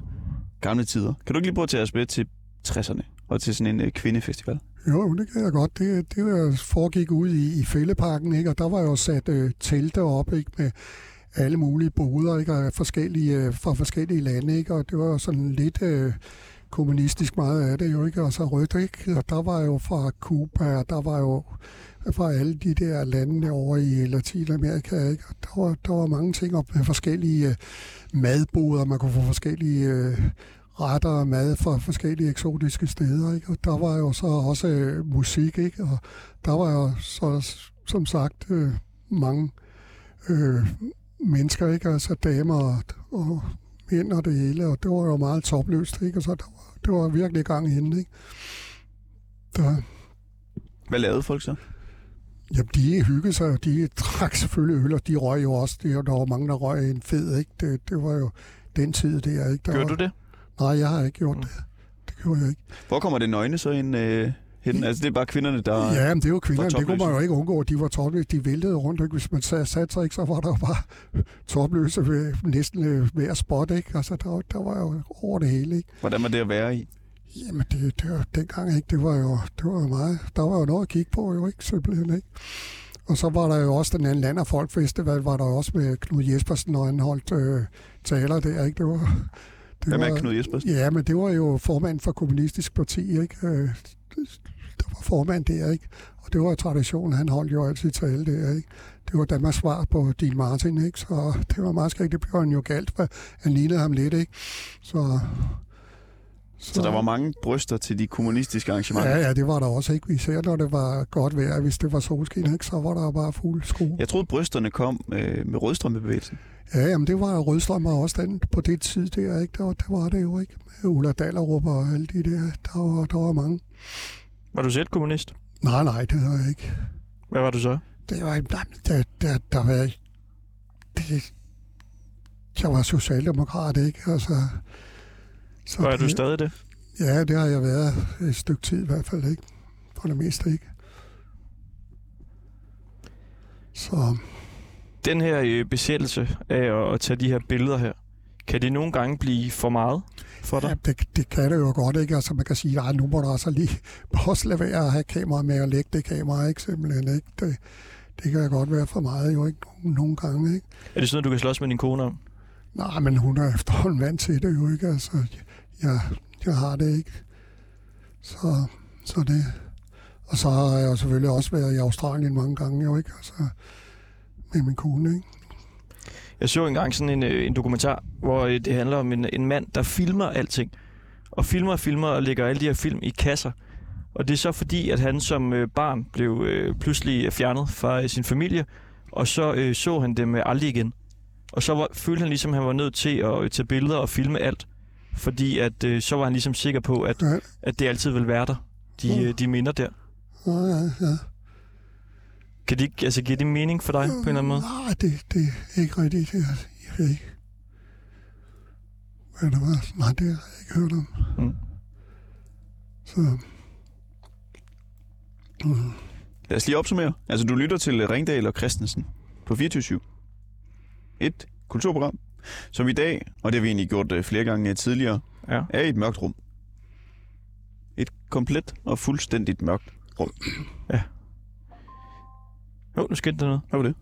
Speaker 3: gamle tider. Kan du ikke lige prøve at tage os med til 60'erne og til sådan en øh, kvindefestival?
Speaker 2: Jo, det kan jeg godt. Det, det foregik ude i, i fældeparken, ikke? og der var jo sat øh, telte op ikke? med alle mulige boder ikke? Og forskellige, øh, fra forskellige lande, ikke? og det var sådan lidt øh, kommunistisk meget af det jo, ikke? og så rødt, ikke? og der var jo fra Cuba, og der var jo fra alle de der lande over i øh, Latinamerika. Ikke? Og der, var, der var mange ting op med forskellige øh, madboder. Man kunne få forskellige øh, retter og mad fra forskellige eksotiske steder. Ikke? Og der var jo så også øh, musik, ikke? og der var jo så, som sagt øh, mange øh, mennesker, ikke? altså damer og, og mænd og det hele, og det var jo meget topløst, ikke? og så der var, det var virkelig gang i hende. Ikke? Der,
Speaker 3: Hvad lavede folk så?
Speaker 2: Jamen, de hyggede sig, og de drak selvfølgelig øl, og de røg jo også. Det, der var mange, der røg en fed, ikke? Det, det var jo den tid der, ikke? Der
Speaker 1: Gjorde
Speaker 2: var,
Speaker 1: du det?
Speaker 2: Nej, jeg har ikke gjort
Speaker 1: Mm.
Speaker 2: det. Det gjorde jeg ikke.
Speaker 3: Hvor kommer det nøgne så ind øh, hen? Altså, det er bare kvinderne, der...
Speaker 2: Ja, men det er jo kvinderne, det kunne man jo ikke undgå. De var topløse, de væltede rundt, ikke? Hvis man sat, satte sig, ikke, så var der jo bare topløse ved næsten øh, hver spot, ikke? Altså, der, der var jo over det hele, ikke?
Speaker 3: Hvordan var det at være i?
Speaker 2: Jamen, det, det var dengang, ikke? Det var jo, det var jo meget... Der var jo noget at kigge på, jo ikke? Simpelthen, ikke? Og så var der jo også den anden Land og Folk Festival, var der også med Knud Jespersen, og han holdt øh, taler der, ikke? Det var... Det
Speaker 3: Hvem
Speaker 2: var,
Speaker 3: er Knud Jespersen?
Speaker 2: Ja, men det var jo formand for Kommunistisk Parti, ikke? Øh, Der var formand der, ikke? Og det var tradition, han holdt jo altid tale der, ikke? Det var Danmarks svar på Dean Martin, ikke? Så det var meget skægt. Det blev han jo galt, for han lignede ham lidt, ikke? Så,
Speaker 3: Så der var mange bryster til de kommunistiske arrangementer.
Speaker 2: Ja, ja, det var der også, ikke? Især når det var godt vejr, hvis det var solskin, ikke? Så var der bare fuld skrue.
Speaker 3: Jeg troede, brysterne kom øh, med rødstrømmebevægelsen.
Speaker 2: Ja, jamen det var Rødstrøm og også den på det tid der, ikke? Der, var- der var det jo, ikke? Med Ulla Dallerup og alle de der. Der var, der var mange.
Speaker 1: Var du selv kommunist?
Speaker 2: Nej, nej, det var jeg ikke.
Speaker 1: Hvad var du så?
Speaker 2: Det var, der, der, der, der var, det, jeg var socialdemokrat, ikke? Altså, så
Speaker 1: Var du
Speaker 2: det-
Speaker 1: stadig det?
Speaker 2: Ja, det har jeg været et stykke tid i hvert fald, ikke? For det meste, ikke? Så,
Speaker 1: Den her øh, besættelse af at, at tage de her billeder her, kan det nogle gange blive for meget for dig?
Speaker 2: ja, det, det kan det jo godt, ikke? Altså, man kan sige, nej, nu må du altså lige også lade være at have kamera med at lægge det kamera, ikke? Simpelthen, ikke? Det, det kan godt være for meget, jo ikke? Nogle, gange, ikke?
Speaker 1: Er det sådan, at du kan slås med din kone om?
Speaker 2: Nej, men hun er efterhånden vant til det jo ikke. Altså, jeg, jeg har det ikke. Så, så det. Og så har jeg selvfølgelig også været i Australien mange gange jo ikke. Altså, med min kone, ikke?
Speaker 1: Jeg så engang sådan en, øh, en dokumentar, hvor øh, det handler om en, en mand, der filmer alting. Og filmer og filmer og lægger alle de her film i kasser. Og det er så fordi, at han som øh, barn blev øh, pludselig fjernet fra øh, sin familie, og så øh, så han dem øh, aldrig igen. Og så var, følte han ligesom, at han var nødt til at øh, tage billeder og filme alt. Fordi at øh, så var han ligesom sikker på, at,
Speaker 2: Ja,
Speaker 1: at det altid vil være der. De, øh, de minder der.
Speaker 2: ja, ja. ja.
Speaker 1: Kan det, ikke- altså, giver det mening for dig på en eller anden måde?
Speaker 2: Nej, det, det er ikke rigtigt. Det, er- jeg ved ikke. Hvad det var? Nej, det har jeg ikke hørt om.
Speaker 1: Mm.
Speaker 2: Så, mm.
Speaker 3: Lad os lige opsummere. Altså, du lytter til Ringdal og Christensen på 24 Et kulturprogram, som i dag, og det har vi egentlig gjort øh, flere gange øh, tidligere,
Speaker 1: Ja.
Speaker 3: er i et mørkt rum. Et komplet og fuldstændigt mørkt rum.
Speaker 1: Jo, nu skete der noget.
Speaker 3: Hvad var det?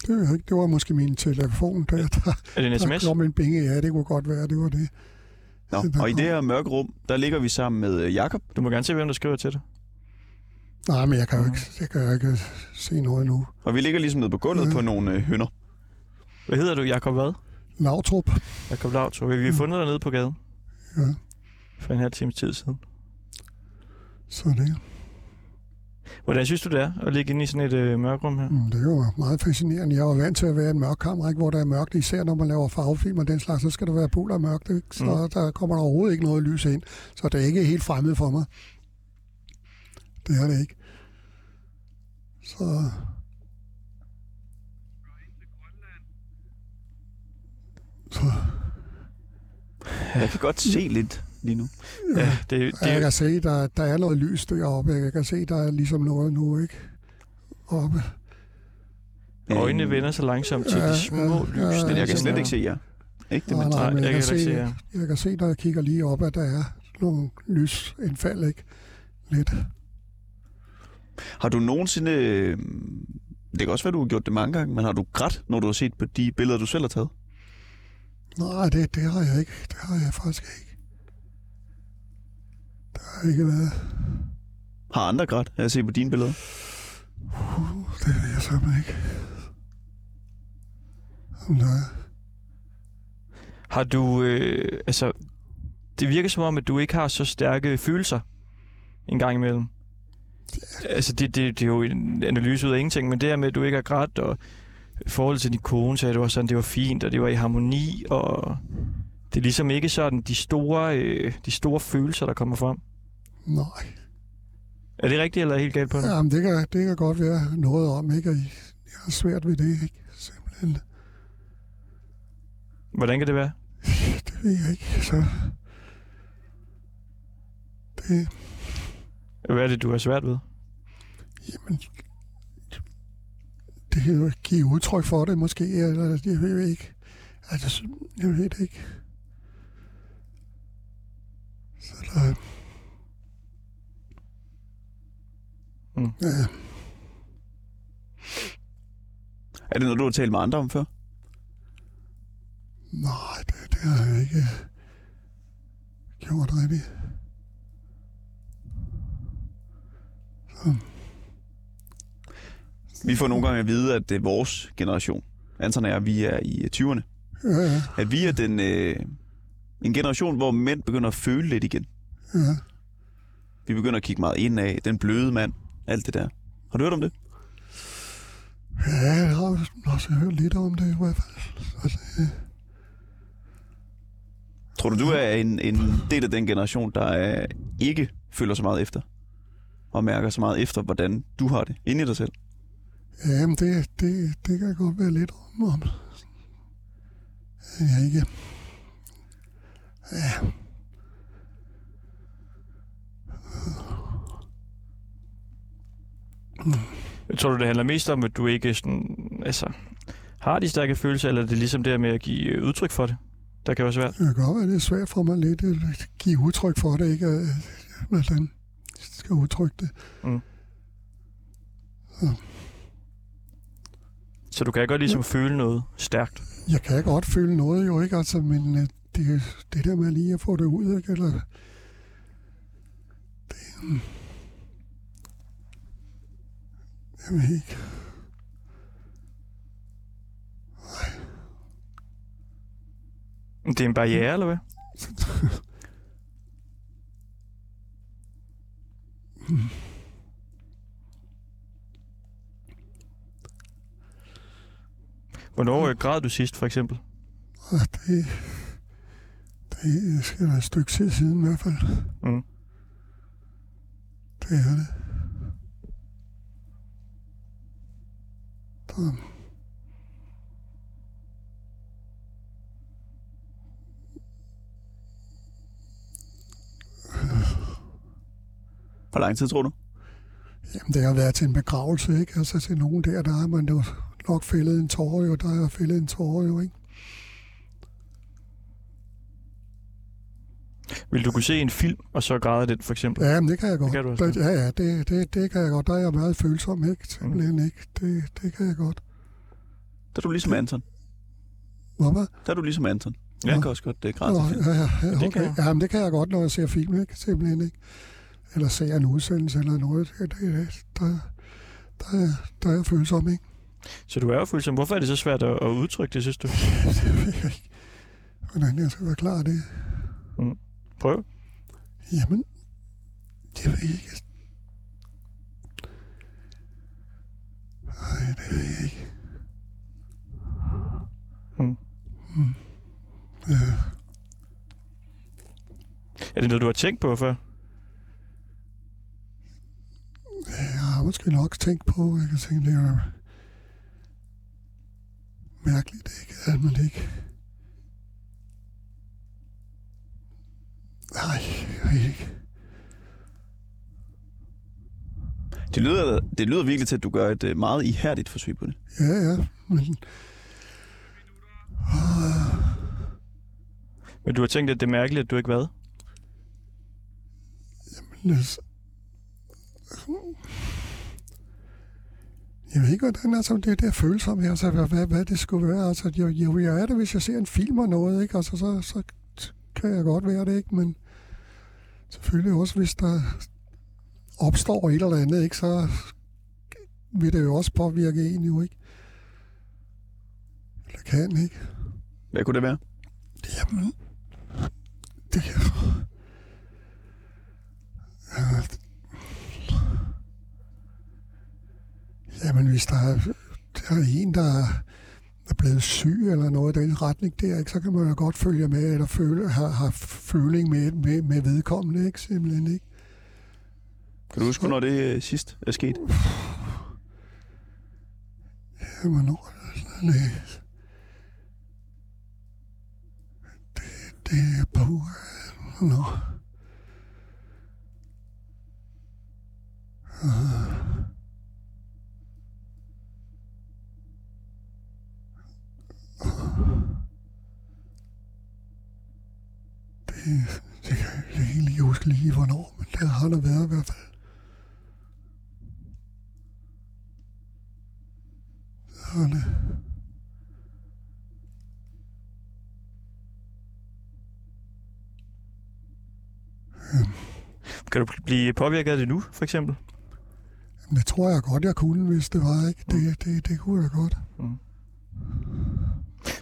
Speaker 2: det, ved jeg ikke. det var måske min telefon, der, der,
Speaker 1: Er det en
Speaker 2: der
Speaker 1: sms?
Speaker 2: kom en binge. Ja, det kunne godt være, det var det.
Speaker 3: Nå,
Speaker 2: Der
Speaker 3: og i
Speaker 2: kom-
Speaker 3: det her mørke rum, der ligger vi sammen med øh, Jakob.
Speaker 1: Du må gerne se, hvem der skriver til dig.
Speaker 2: Nej, men jeg kan jo ikke, jeg kan jo ikke se noget nu.
Speaker 3: Og vi ligger ligesom nede på gulvet
Speaker 2: Mhm.
Speaker 3: på nogle øh, hønder.
Speaker 1: Hvad hedder du, Jakob hvad?
Speaker 2: Lavtrup.
Speaker 1: Jakob Lautrup. Vi har
Speaker 2: Mm.
Speaker 1: fundet dig nede på gaden
Speaker 2: Ja,
Speaker 1: for en halv time tid siden.
Speaker 2: så det,
Speaker 1: Hvordan synes du, det er at ligge inde i sådan et øh, mørkrum her?
Speaker 2: mm, det er jo meget fascinerende. Jeg var vant til at være i en mørk kammer, ikke, hvor der er mørkt. Især når man laver farvefilm og den slags, så skal der være buller mørkt. Ikke? Så
Speaker 1: Mm.
Speaker 2: der kommer der overhovedet ikke noget lys ind. Så det er ikke helt fremmed for mig. Det er det ikke. Så Så,
Speaker 3: Jeg kan godt se lidt lige nu.
Speaker 1: Ja, det, det,
Speaker 2: jeg kan se, der, der er noget lys deroppe. Jeg kan se, der er ligesom noget nu, ikke? Oppe.
Speaker 1: øjnene vender sig langsomt til
Speaker 2: Ja,
Speaker 1: de små
Speaker 2: ja,
Speaker 1: lys.
Speaker 2: ja,
Speaker 3: Men jeg kan
Speaker 1: ligesom
Speaker 3: slet
Speaker 1: er-
Speaker 3: ikke se jer. Ikke det,
Speaker 2: Nej,
Speaker 3: man
Speaker 2: nej, men
Speaker 1: jeg
Speaker 2: jeg
Speaker 1: kan
Speaker 2: se,
Speaker 1: se jer.
Speaker 2: Jeg kan se, når jeg kigger lige op, at der er nogle lysindfald, ikke? Lidt.
Speaker 3: Har du nogensinde... øh, Det kan også være, du har gjort det mange gange, men har du grædt, når du har set på de billeder, du selv har taget?
Speaker 2: Nej, det, det har jeg ikke. Det har jeg faktisk ikke. Der har ikke været.
Speaker 3: Har andre grædt af at se på dine billeder?
Speaker 2: Uh, det ved jeg simpelthen ikke. Er.
Speaker 1: Har du, øh, altså, det virker som om, at du ikke har så stærke følelser en gang imellem. Altså, det, det, det er jo en analyse ud af ingenting, men det her med, at du ikke har grædt, og forhold til din kone, sagde du også sådan, det var fint, og det var i harmoni, og det er ligesom ikke sådan de store, øh, de store følelser, der kommer frem.
Speaker 2: Nej.
Speaker 1: Er det rigtigt, eller er helt galt på det?
Speaker 2: Jamen, det kan, det kan godt være noget om, ikke? Og jeg har svært ved det, ikke? Simpelthen.
Speaker 1: Hvordan kan det være?
Speaker 2: Det ved jeg ikke. Så... Det,
Speaker 1: Hvad er det, du har svært ved?
Speaker 2: jamen... Det kan jo give udtryk for det, måske, eller jeg ved ikke. Altså, jeg ved det ikke. Så der...
Speaker 1: Mm.
Speaker 2: Ja,
Speaker 3: Er det noget, du har talt med andre om før?
Speaker 2: nej, det, det har jeg ikke gjort rigtigt.
Speaker 3: Vi får nogle gange at vide, at det er vores generation, Anton og jeg, vi er i 20'erne,
Speaker 2: Ja, ja,
Speaker 3: at vi er den, øh, en generation, hvor mænd begynder at føle lidt igen.
Speaker 2: ja.
Speaker 3: Vi begynder at kigge meget ind af den bløde mand, alt det der. Har du hørt om det?
Speaker 2: Ja, jeg har også hørt lidt om det i hvert fald. Så det,
Speaker 3: Tror du, du er en, en del af den generation, der er, ikke føler så meget efter? Og mærker så meget efter, hvordan du har det inde i dig selv?
Speaker 2: Jamen, det, det, det kan godt være lidt om, om jeg ikke... Ja,
Speaker 1: Tror du, det handler mest om, at du ikke sådan, altså, har de stærke følelser, eller er det ligesom det med at give øh, udtryk for det, der kan være svært?
Speaker 2: det kan godt være, det er svært for mig lidt at give udtryk for det, ikke? Øh, Hvordan jeg skal udtrykke det.
Speaker 1: Så du kan godt ligesom føle noget stærkt.
Speaker 2: Jeg kan godt føle noget jo, ikke? Altså, men øh, det, det der med lige at få det ud, ikke? Eller, det, jeg ved ikke.
Speaker 1: Det er en barriere, eller hvad? Hvornår øh, græd du sidst, for eksempel?
Speaker 2: Det, det skal være et stykke tid siden i hvert fald.
Speaker 1: Mm.
Speaker 2: Det er det. Så,
Speaker 3: Hvor lang tid tror du?
Speaker 2: jamen, det har været til en begravelse, ikke? Altså til nogen der, der har man jo nok fældet en tårer, jo. Der har jeg fældet en tårer, jo, ikke?
Speaker 1: Vil du kunne se en film, og så græde den, for eksempel?
Speaker 2: Ja, men det kan jeg godt.
Speaker 1: kan du også.
Speaker 2: Det, ja, ja, det, det, det kan jeg godt. Der er jeg meget følsom, ikke? Simpelthen ikke. Det, det kan jeg godt.
Speaker 3: Der er du ligesom Anton.
Speaker 2: Hvorfor?
Speaker 3: Der er du ligesom Anton.
Speaker 1: Ja.
Speaker 3: Jeg kan også godt græde
Speaker 2: Nå,
Speaker 3: til film.
Speaker 2: ja, ja, ja,
Speaker 1: det kan
Speaker 2: okay.
Speaker 1: jeg.
Speaker 2: Ja, men det kan jeg godt, når jeg ser film, ikke? Simpelthen ikke. Eller ser en udsendelse eller noget. Det, det, det, der, der, er- der er jeg følsom, ikke?
Speaker 1: Så du er jo følsom. Hvorfor er det så svært at, at udtrykke det, synes du?
Speaker 2: Det ved jeg ikke. Hvordan jeg skal være klar det.
Speaker 1: Prøv.
Speaker 2: Jamen, det ved jeg ikke. Nej, det ved jeg ikke.
Speaker 1: Mm.
Speaker 2: Mm. Ja.
Speaker 1: Er det noget, du har tænkt på før?
Speaker 2: Jeg har måske nok tænkt på, jeg kan tænke, det er mærkeligt, ikke? At man ikke... Nej, jeg ikke.
Speaker 3: Det lyder, det lyder virkelig til, at du gør et uh, meget ihærdigt forsøg på det.
Speaker 2: Ja, ja, men... Ah,
Speaker 1: Men du har tænkt, at det er mærkeligt, at du ikke hvad?
Speaker 2: men altså, jeg ved ikke, hvordan altså, det der følsom her, altså, hvad, hvad, hvad det skulle være. Altså, jo, jo, jeg er det, hvis jeg ser en film og noget, ikke? Altså, så, så kan jeg godt være det, ikke? Men selvfølgelig også, hvis der opstår et eller andet, ikke? Så vil det jo også påvirke en jo, ikke? Eller kan, ikke?
Speaker 3: Hvad kunne det være?
Speaker 2: Jamen, det... Ja, Jamen, hvis der er, der er en, der er blevet syg eller noget i den retning der, ikke, så kan man jo godt følge med, eller føle, have, have føling med, med, med vedkommende, ikke? Simpelthen, ikke?
Speaker 3: Kan du huske, når det øh, sidst er sket?
Speaker 2: Jamen, når det, det, det er på, nå. Det, det kan jeg ikke lige huske lige, hvornår, men det har der været i hvert fald. Sådan.
Speaker 1: Kan du blive påvirket af det nu, for eksempel?
Speaker 2: Men det tror jeg godt, jeg kunne, hvis det var, ikke? Det, det, det kunne jeg godt.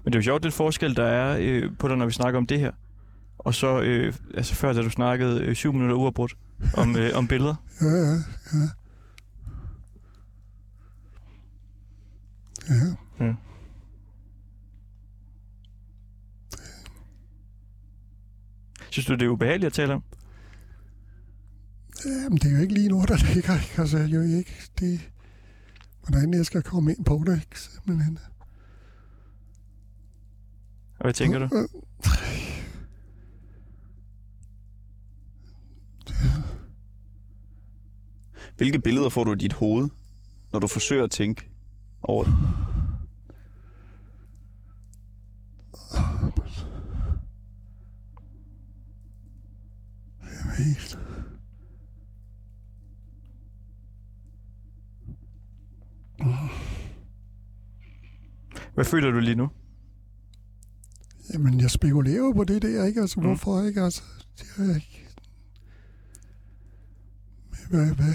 Speaker 1: Men det er jo sjovt, den forskel, der er øh, på dig, når vi snakker om det her. Og så, øh, altså før, da du snakkede øh, syv minutter uafbrudt om, øh, om billeder.
Speaker 2: Ja, ja, ja. Ja,
Speaker 1: Ja. Synes du, det er ubehageligt at tale om?
Speaker 2: Jamen, det er jo ikke lige noget, der ligger, ikke? Altså, jo ikke det... Hvordan jeg skal komme ind på det, ikke? Simpelthen.
Speaker 1: Og hvad tænker du?
Speaker 3: Hvilke billeder får du i dit hoved, når du forsøger at tænke over det?
Speaker 2: Helt.
Speaker 1: Hvad føler du lige nu?
Speaker 2: Jamen, jeg spekulerer jo på det der, ikke? Altså,
Speaker 1: Mm.
Speaker 2: hvorfor ikke? Altså, det er jeg ikke... Hvad, hvad?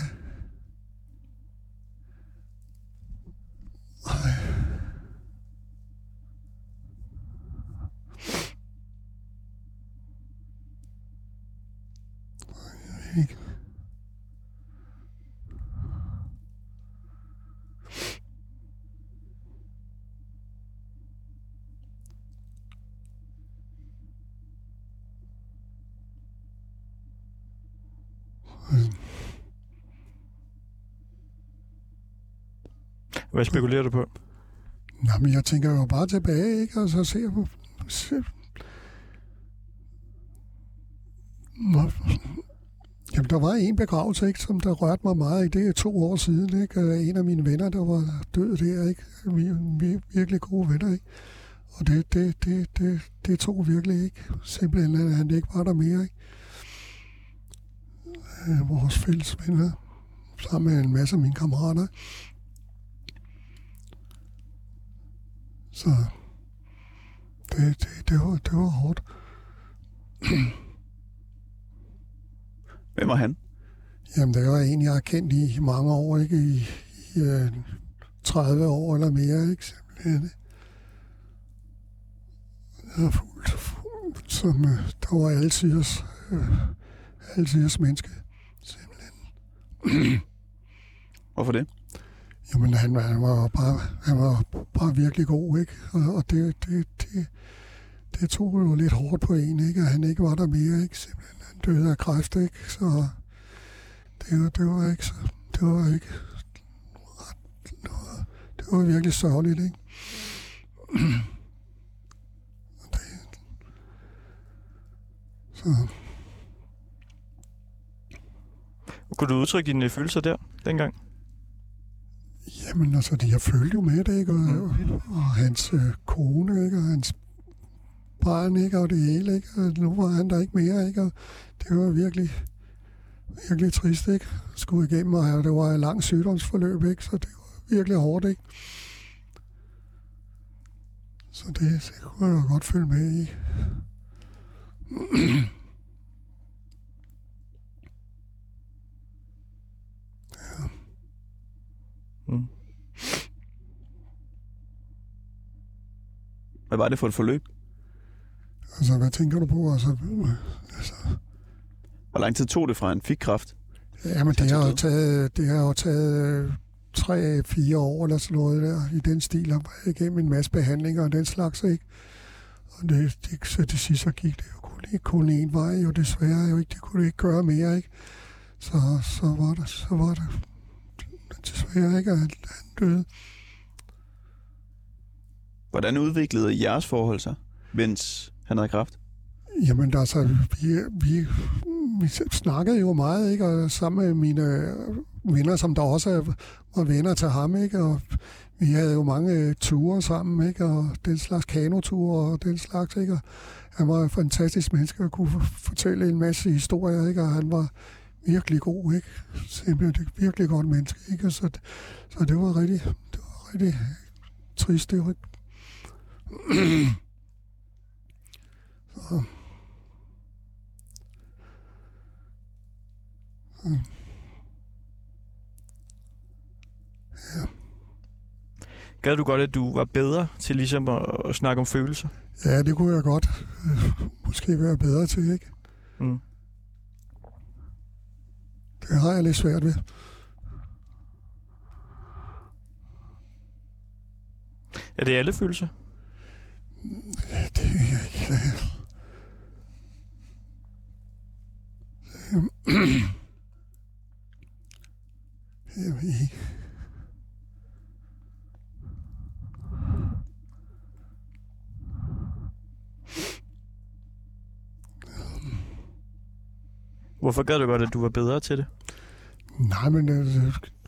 Speaker 1: Hvad spekulerer du på?
Speaker 2: Jamen, jeg tænker jo bare tilbage, ikke? Og så ser på... Se, Jamen, der var en begravelse, ikke, som der rørte mig meget. Ikke? Det er to år siden. Ikke? En af mine venner, der var død der. Ikke? Vi, vi er virkelig gode venner. Ikke? Og det, det, det, det, det tog virkelig ikke. Simpelthen, at han ikke var der mere. Ikke? Øh, vores fælles venner. Sammen med en masse af mine kammerater. Så det, det, det, var, det var hårdt.
Speaker 3: Hvem var han?
Speaker 2: Jamen, det var en, jeg har kendt i mange år, ikke? I, i øh, 30 år eller mere, ikke? Simpelthen. Jeg er fuldt, fuldt som, øh, der var altiders, øh, altiders menneske. Simpelthen.
Speaker 3: Hvorfor det?
Speaker 2: Jamen, han, han var bare, han var bare virkelig god, ikke? Og, og det, det, det, det tog jo lidt hårdt på en, ikke? At han ikke var der mere, ikke? Simpelthen, han døde af kræft, ikke? Så det var, det var ikke så, det var ikke, det var, det var virkelig sørgeligt, ikke? Det, så,
Speaker 1: Kunne du udtrykke dine følelser der, dengang?
Speaker 2: Jamen, altså, de har følt jo med det, ikke? Og, og, og hans øh, kone, ikke? Og hans barn, ikke? Og det hele, ikke? Og nu var han der ikke mere, ikke? Og det var virkelig, virkelig trist, ikke? Skulle igennem, og det var et langt sygdomsforløb, ikke? Så det var virkelig hårdt, ikke? Så det, det kunne jeg godt følge med i.
Speaker 1: Mm.
Speaker 3: Hvad var det for et forløb?
Speaker 2: Altså, hvad tænker du på? Altså, altså
Speaker 3: Hvor lang tid tog det fra, han fik kræft?
Speaker 2: Jamen, det
Speaker 3: til
Speaker 2: har jo taget, det har jo taget øh, tre, fire år eller sådan noget der, i den stil, og var igennem en masse behandlinger og den slags, ikke? Og det, det, så til sidst så gik det jo kun, ikke kun én vej, jo desværre jo ikke, det kunne det ikke gøre mere, ikke? Så, så var der, så var der desværre ikke, at han, han døde.
Speaker 3: Hvordan udviklede jeres forhold sig, mens han havde kræft?
Speaker 2: Jamen altså, vi, vi, vi snakkede jo meget, ikke? Og sammen med mine venner, som der også var venner til ham, ikke? Og vi havde jo mange øh, ture sammen, ikke? Og den slags kanoture og den slags, ikke? Og han var en fantastisk menneske og kunne fortælle en masse historier, ikke? Og han var virkelig god, ikke? Simpelthen et virkelig godt menneske, ikke? Så, så det var rigtig, det var rigtig trist, det var så.
Speaker 1: Gad du godt, at du var bedre til ligesom at, at snakke om følelser?
Speaker 2: Ja, det kunne jeg godt måske være bedre til, ikke?
Speaker 1: Mm.
Speaker 2: Det har jeg lidt svært ved.
Speaker 1: Er det alle følelser?
Speaker 2: Det er jeg ikke. Ved ikke.
Speaker 1: Hvorfor gad du godt, at du var bedre til det?
Speaker 2: Nej, men det,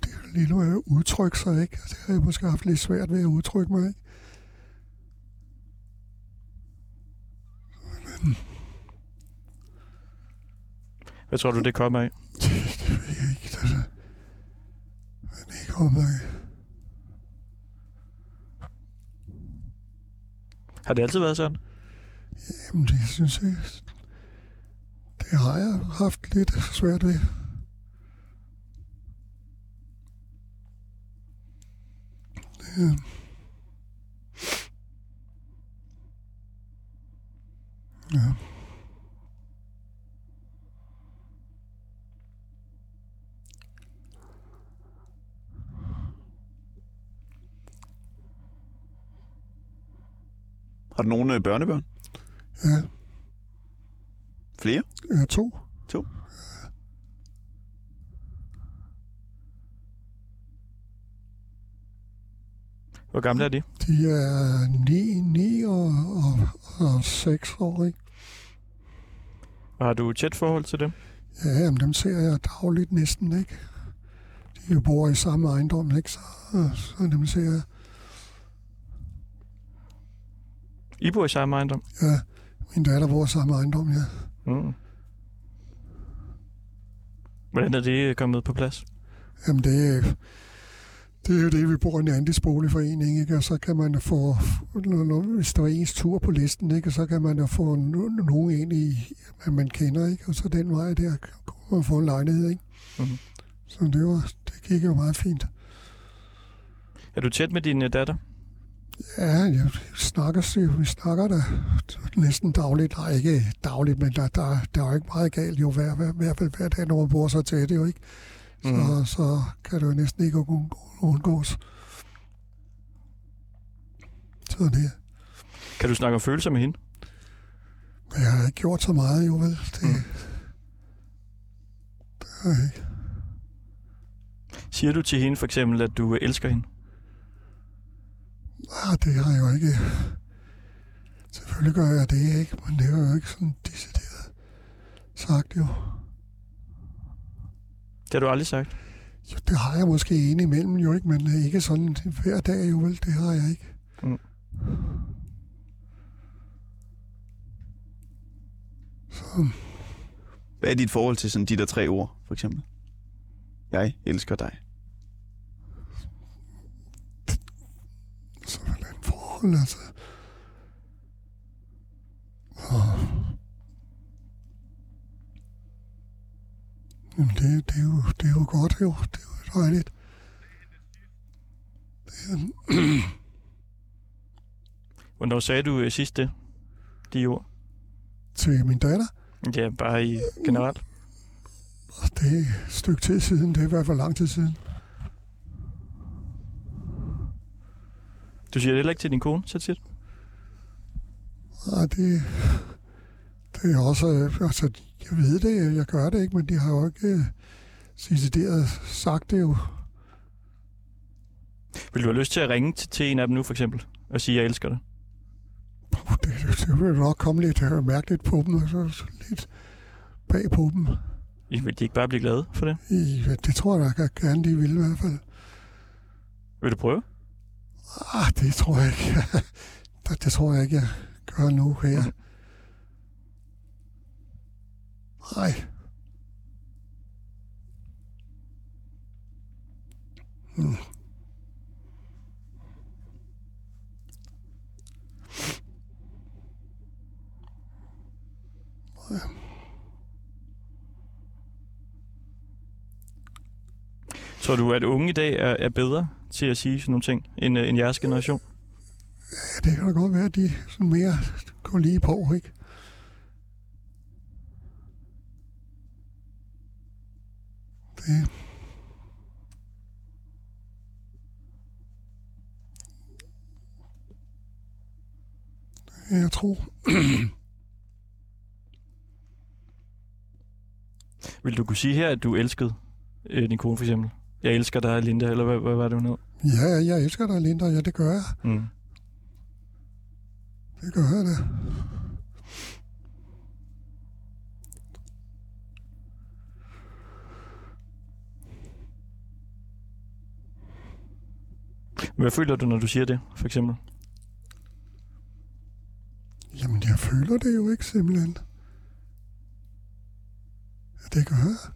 Speaker 2: det er lige nu at udtrykke sig, ikke? Altså, det har jeg måske haft lidt svært ved at udtrykke mig, ikke?
Speaker 1: Hvad tror du, det kommer af?
Speaker 2: Det, det ved jeg ikke. Altså. Men det kommer af.
Speaker 1: Har det altid været sådan?
Speaker 2: Jamen, det synes jeg... Det har jeg haft lidt svært ved. Det, ja.
Speaker 3: Har du nogle øh, børnebørn?
Speaker 2: Ja,
Speaker 3: Flere?
Speaker 2: ja, to.
Speaker 3: To.
Speaker 1: Hvor gamle er de?
Speaker 2: De er 9, 9 og, og, og 6 år, ikke?
Speaker 1: Og har du et tæt forhold til dem?
Speaker 2: Ja, jamen, dem ser jeg dagligt næsten, ikke? De jo bor i samme ejendom, ikke? Så, så dem ser jeg.
Speaker 1: I bor i samme ejendom?
Speaker 2: Ja, min datter bor i samme ejendom, ja.
Speaker 1: Mm. Hvordan er det kommet på plads?
Speaker 2: Jamen, det, er- det er jo det, vi bor i en andelsboligforening, ikke? Og så kan man få, hvis der er ens tur på listen, ikke? Og så kan man jo få no- nogen ind i, hvad man kender, ikke? Og så den vej der kunne man få en lejlighed, ikke?
Speaker 1: Mhm.
Speaker 2: Så det, var, det gik jo meget fint.
Speaker 1: Er du tæt med din øh, datter?
Speaker 2: Ja, jeg snakker, vi snakker da næsten dagligt. Nej, ikke dagligt, men der, der, der er jo ikke meget galt jo hver, hver, fald hver dag, når man bor så tæt, jo ikke? Så,
Speaker 1: Mhm.
Speaker 2: så kan det jo næsten ikke undgå- undgås. Så det,
Speaker 1: Kan du snakke om følelser med hende?
Speaker 2: jeg har ikke gjort så meget, jo vel? Det,
Speaker 1: Mm.
Speaker 2: det har jeg ikke.
Speaker 1: Siger du til hende for eksempel, at du elsker hende?
Speaker 2: Ah, det har jeg jo ikke. Selvfølgelig gør jeg det, ikke? Men det har jeg jo ikke sådan decideret sagt, jo.
Speaker 1: Det har du aldrig sagt.
Speaker 2: Jo, det har jeg måske en imellem jo ikke, men øh, ikke sådan hver dag jo vel, det har jeg ikke.
Speaker 1: Mm.
Speaker 2: Så,
Speaker 3: Hvad er dit forhold til sådan de der tre ord, for eksempel? Jeg elsker dig.
Speaker 2: så hvordan forhold, altså. Og, jamen, det, det, er jo, det er jo godt jo, det er jo dejligt. Det er,
Speaker 1: Hvornår sagde du øh, sidst det? De ord?
Speaker 2: Til min datter,
Speaker 1: Ja, bare i generelt.
Speaker 2: det er et stykke tid siden, det er i hvert fald lang tid siden.
Speaker 1: Du siger det heller ikke til din kone, så tit?
Speaker 2: Nej, det, det er også, øh, altså, jeg ved det, jeg gør det ikke, men de har jo ikke øh, decideret sagt det jo.
Speaker 1: Vil du have lyst til at ringe til, til en af dem nu, for eksempel? Og sige, jeg elsker dig?
Speaker 2: Puh, Det, det, det vil nok komme lidt øh, mærkeligt på dem, og så, så lidt bag på dem.
Speaker 1: I- Vil de ikke bare blive glade for det?
Speaker 2: I, det tror jeg da gerne, de vil i hvert fald.
Speaker 1: Vil du prøve?
Speaker 2: Ah, det tror jeg ikke. det, det tror jeg ikke, jeg gør nu her.
Speaker 1: Mhm.
Speaker 2: Nej. Hmm.
Speaker 1: Tror du, at unge i dag er, er bedre til at sige sådan nogle ting, end, øh, end jeres generation?
Speaker 2: Ja, det kan da godt være, at de sådan mere går lige på, ikke? Det. Er Jeg tror.
Speaker 1: Vil du kunne sige her, at du elskede øh, din kone, for eksempel? Jeg elsker dig, Linda, eller hvad, hvad var det, hun hed?
Speaker 2: Ja, jeg elsker dig, Linda. Ja, det gør jeg.
Speaker 1: Mm.
Speaker 2: Det gør jeg da.
Speaker 1: Hvad føler du, når du siger det, for eksempel?
Speaker 2: Jamen, jeg føler det jo ikke simpelthen. Ja, det gør jeg.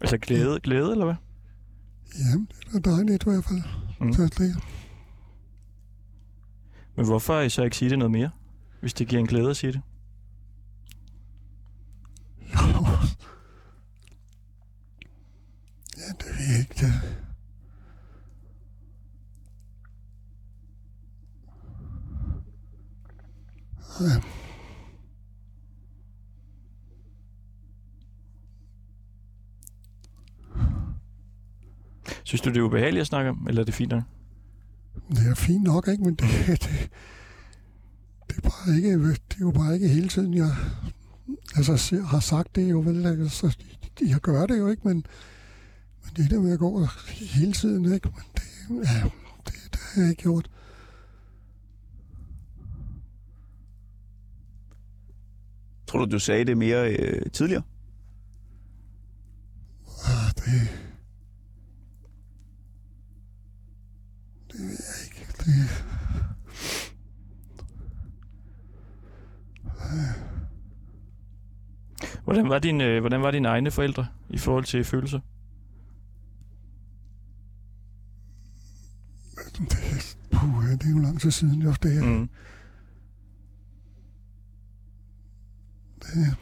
Speaker 1: Altså glæde, glæde eller hvad?
Speaker 2: Jamen, det er dejligt i hvert fald.
Speaker 1: Mm. Men hvorfor så ikke sige det noget mere, hvis det giver en glæde at sige det?
Speaker 2: jo. Det. Ja,
Speaker 1: Synes du, det er ubehageligt at snakke om, eller er det fint nok?
Speaker 2: det er fint nok, ikke? Men det, det, det, er bare ikke, det er jo bare ikke hele tiden, jeg altså, har sagt det jo vel. Altså, jeg gør det jo ikke, men, men det der med at gå hele tiden, ikke? Men det, ja, det, det har jeg ikke gjort.
Speaker 3: Tror du, du sagde det mere øh, tidligere?
Speaker 2: Ah, det... Det ved jeg ikke. Det...
Speaker 1: Hvordan var, din, øh, hvordan var dine egne forældre i forhold til følelser?
Speaker 2: Det jo lang tid siden, jo. Det, mm.
Speaker 1: Mm.
Speaker 2: det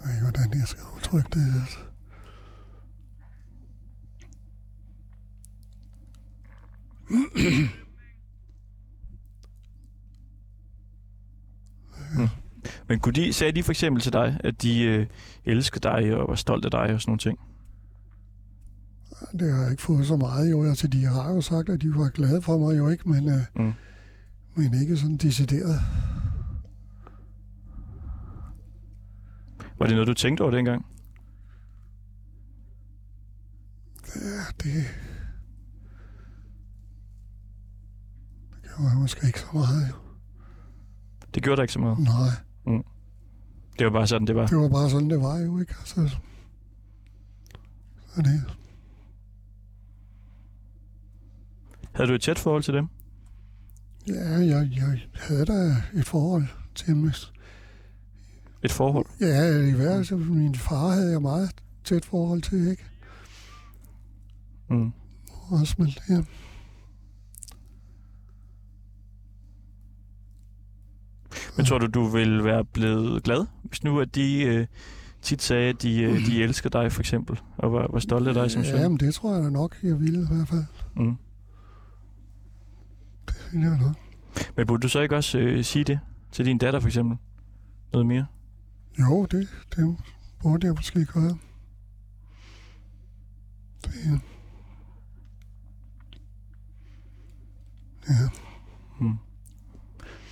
Speaker 2: jeg ved ikke, hvordan jeg skal udtrykke det. Altså.
Speaker 1: Men kunne de, sagde de for eksempel til dig, at de øh, elsker dig og var stolt af dig og sådan nogle ting?
Speaker 2: Det har jeg ikke fået så meget, jo. Altså, de har jo sagt, at de var glade for mig, jo ikke, men, øh,
Speaker 1: Mm.
Speaker 2: men ikke sådan decideret.
Speaker 1: Var det noget, du tænkte over dengang?
Speaker 2: Ja, det... Det gjorde jeg måske ikke så meget, jo.
Speaker 1: Det gjorde der ikke så meget.
Speaker 2: Nej,
Speaker 1: Det var bare sådan, det var.
Speaker 2: det var bare sådan, det var jo, ikke? Altså, så det...
Speaker 1: Havde du et tæt forhold til dem?
Speaker 2: Ja, jeg, jeg havde da et forhold til dem.
Speaker 1: Et forhold?
Speaker 2: Ja, i hvert fald min far havde jeg meget tæt forhold til, ikke?
Speaker 1: Mm.
Speaker 2: Også, men ja.
Speaker 1: Men tror du, du vil være blevet glad, hvis nu at de, øh, tit sagde, at de, øh, de elsker dig, for eksempel, og var, var stolte af dig som søn.
Speaker 2: Ja, men det tror jeg da nok, jeg ville i hvert fald.
Speaker 1: Mm.
Speaker 2: Ville jeg nok.
Speaker 1: Men burde du så ikke også øh, sige det til din datter, for eksempel? Noget mere?
Speaker 2: Jo, det, det burde jeg måske gøre. Det, ja.
Speaker 1: Hmm.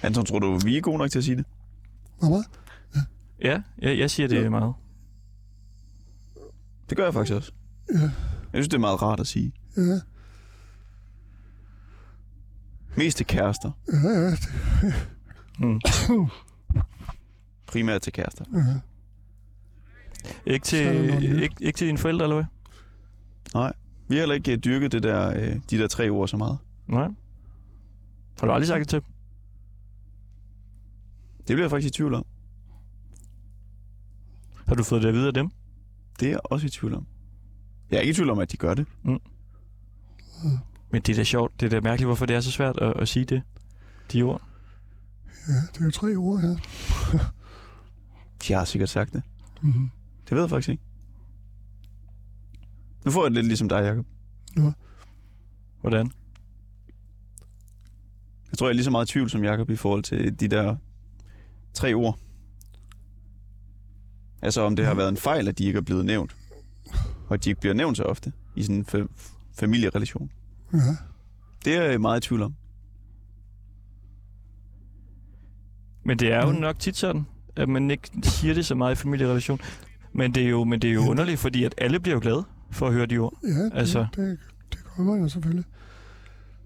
Speaker 3: Anton, tror du, vi er gode nok til at sige det?
Speaker 2: Hvad var?
Speaker 1: Ja, jeg, jeg siger det
Speaker 2: Ja.
Speaker 1: meget.
Speaker 3: Det gør jeg faktisk også.
Speaker 2: Ja,
Speaker 3: Jeg synes, det er meget rart at sige.
Speaker 2: ja,
Speaker 3: Mest til kærester.
Speaker 2: ja, ja,
Speaker 1: Mm.
Speaker 3: Primært til kærester.
Speaker 2: ja.
Speaker 1: Ikke, til, ikke, ikke til dine forældre, eller hvad?
Speaker 3: Vi har heller ikke øh, dyrket det der, øh, de der tre ord så meget.
Speaker 1: Nej. Har du aldrig sagt det til dem?
Speaker 3: Det bliver jeg faktisk i tvivl om.
Speaker 1: Har du fået det at vide af dem?
Speaker 3: Det er jeg også i tvivl om. Jeg er ikke i tvivl om, at de gør det.
Speaker 1: Men det er da sjovt. Det er da mærkeligt, hvorfor det er så svært at, at sige det. De ord.
Speaker 2: ja det er jo tre ord her.
Speaker 3: De har sikkert sagt det.
Speaker 2: Mm-hmm.
Speaker 3: Det ved jeg faktisk ikke. Nu får jeg det lidt ligesom dig, Jacob.
Speaker 1: Hvordan?
Speaker 3: Jeg tror, jeg er lige så meget i tvivl som Jacob i forhold til de der tre ord. Altså om det har været en fejl, at de ikke er blevet nævnt. Og at de ikke bliver nævnt så ofte i sådan en fa- familierelation.
Speaker 2: Ja,
Speaker 3: Det er jeg meget i tvivl om.
Speaker 1: Men det er jo
Speaker 2: Mm.
Speaker 1: nok tit sådan, at man ikke siger det så meget i familierelation. Men det er jo, men det er jo
Speaker 2: Ja.
Speaker 1: underligt, fordi at alle bliver jo glade for at høre de ord.
Speaker 2: ja det,
Speaker 1: Altså.
Speaker 2: altså. det, det gør man jo selvfølgelig.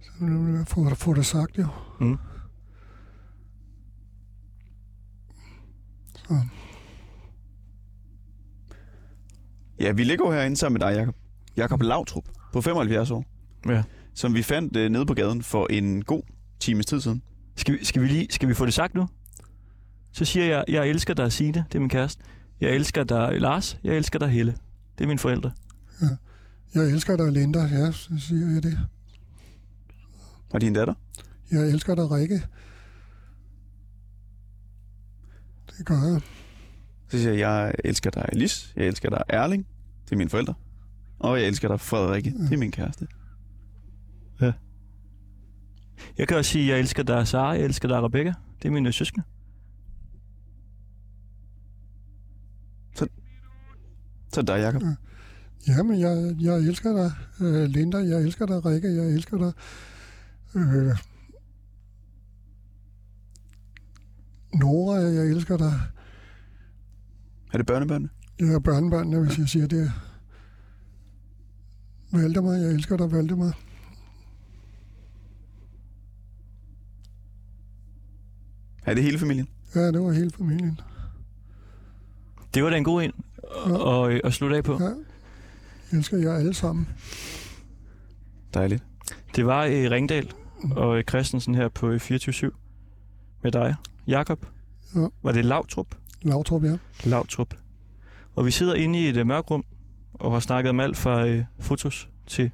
Speaker 2: Så nu vil jeg få, få det sagt jo.
Speaker 1: Mm.
Speaker 2: Så,
Speaker 3: Ja, vi ligger jo herinde sammen med dig, Jacob. Jacob Lautrup på 75 år.
Speaker 1: Ja.
Speaker 3: Som vi fandt øh, nede på gaden for en god times tid siden.
Speaker 1: Skal vi, skal vi lige skal vi få det sagt nu? Så siger jeg, jeg elsker dig, Signe. Det er min kæreste. Jeg elsker dig, Lars. Jeg elsker dig, Helle. Det er mine forældre.
Speaker 2: jeg elsker dig, Linda. Ja, så siger jeg det.
Speaker 3: Og din datter?
Speaker 2: Jeg elsker dig, Rikke. Det gør jeg.
Speaker 3: Så siger jeg, jeg elsker dig, Lis. Jeg elsker dig, Erling. Det er mine forældre. Og jeg elsker dig, Frederikke. Det er min kæreste.
Speaker 1: Jeg kan også sige, jeg elsker dig, Sara. Jeg elsker dig, Rebecca. Det er mine søskende.
Speaker 3: Så det dig, Jacob.
Speaker 2: Jamen, jeg, jeg elsker dig, øh, Linda. Jeg elsker dig, Rikke. Jeg elsker dig. Øh, Nora, jeg elsker dig.
Speaker 3: Er det børnebørnene?
Speaker 2: Jeg er børnebørnene, hvis jeg siger det. Valdemar, jeg elsker dig, Valdemar.
Speaker 3: Er det hele familien?
Speaker 2: Ja, det var hele familien.
Speaker 1: Det var da en god en at, at, at slutte af på.
Speaker 2: Ja. Jeg elsker jer alle sammen.
Speaker 3: Dejligt.
Speaker 1: Det var i Ringdal og øh, Christensen her på 24 med dig, Jakob.
Speaker 2: Ja.
Speaker 1: Var det Lautrup?
Speaker 2: Lautrup, ja.
Speaker 1: Lautrup. Og vi sidder inde i et uh, mørkrum og har snakket om alt fra uh, fotos til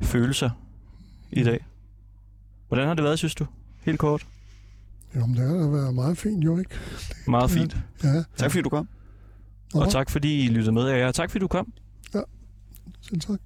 Speaker 1: følelser i dag. Hvordan har det været, synes du? Helt kort.
Speaker 2: Jamen, det har da været meget fint, jo ikke?
Speaker 1: Meget
Speaker 2: Ja.
Speaker 1: fint.
Speaker 2: Ja.
Speaker 3: Tak fordi du kom.
Speaker 2: Nå,
Speaker 1: Og tak fordi I lyttede med. Ja, tak fordi du kom.
Speaker 2: Selv tak.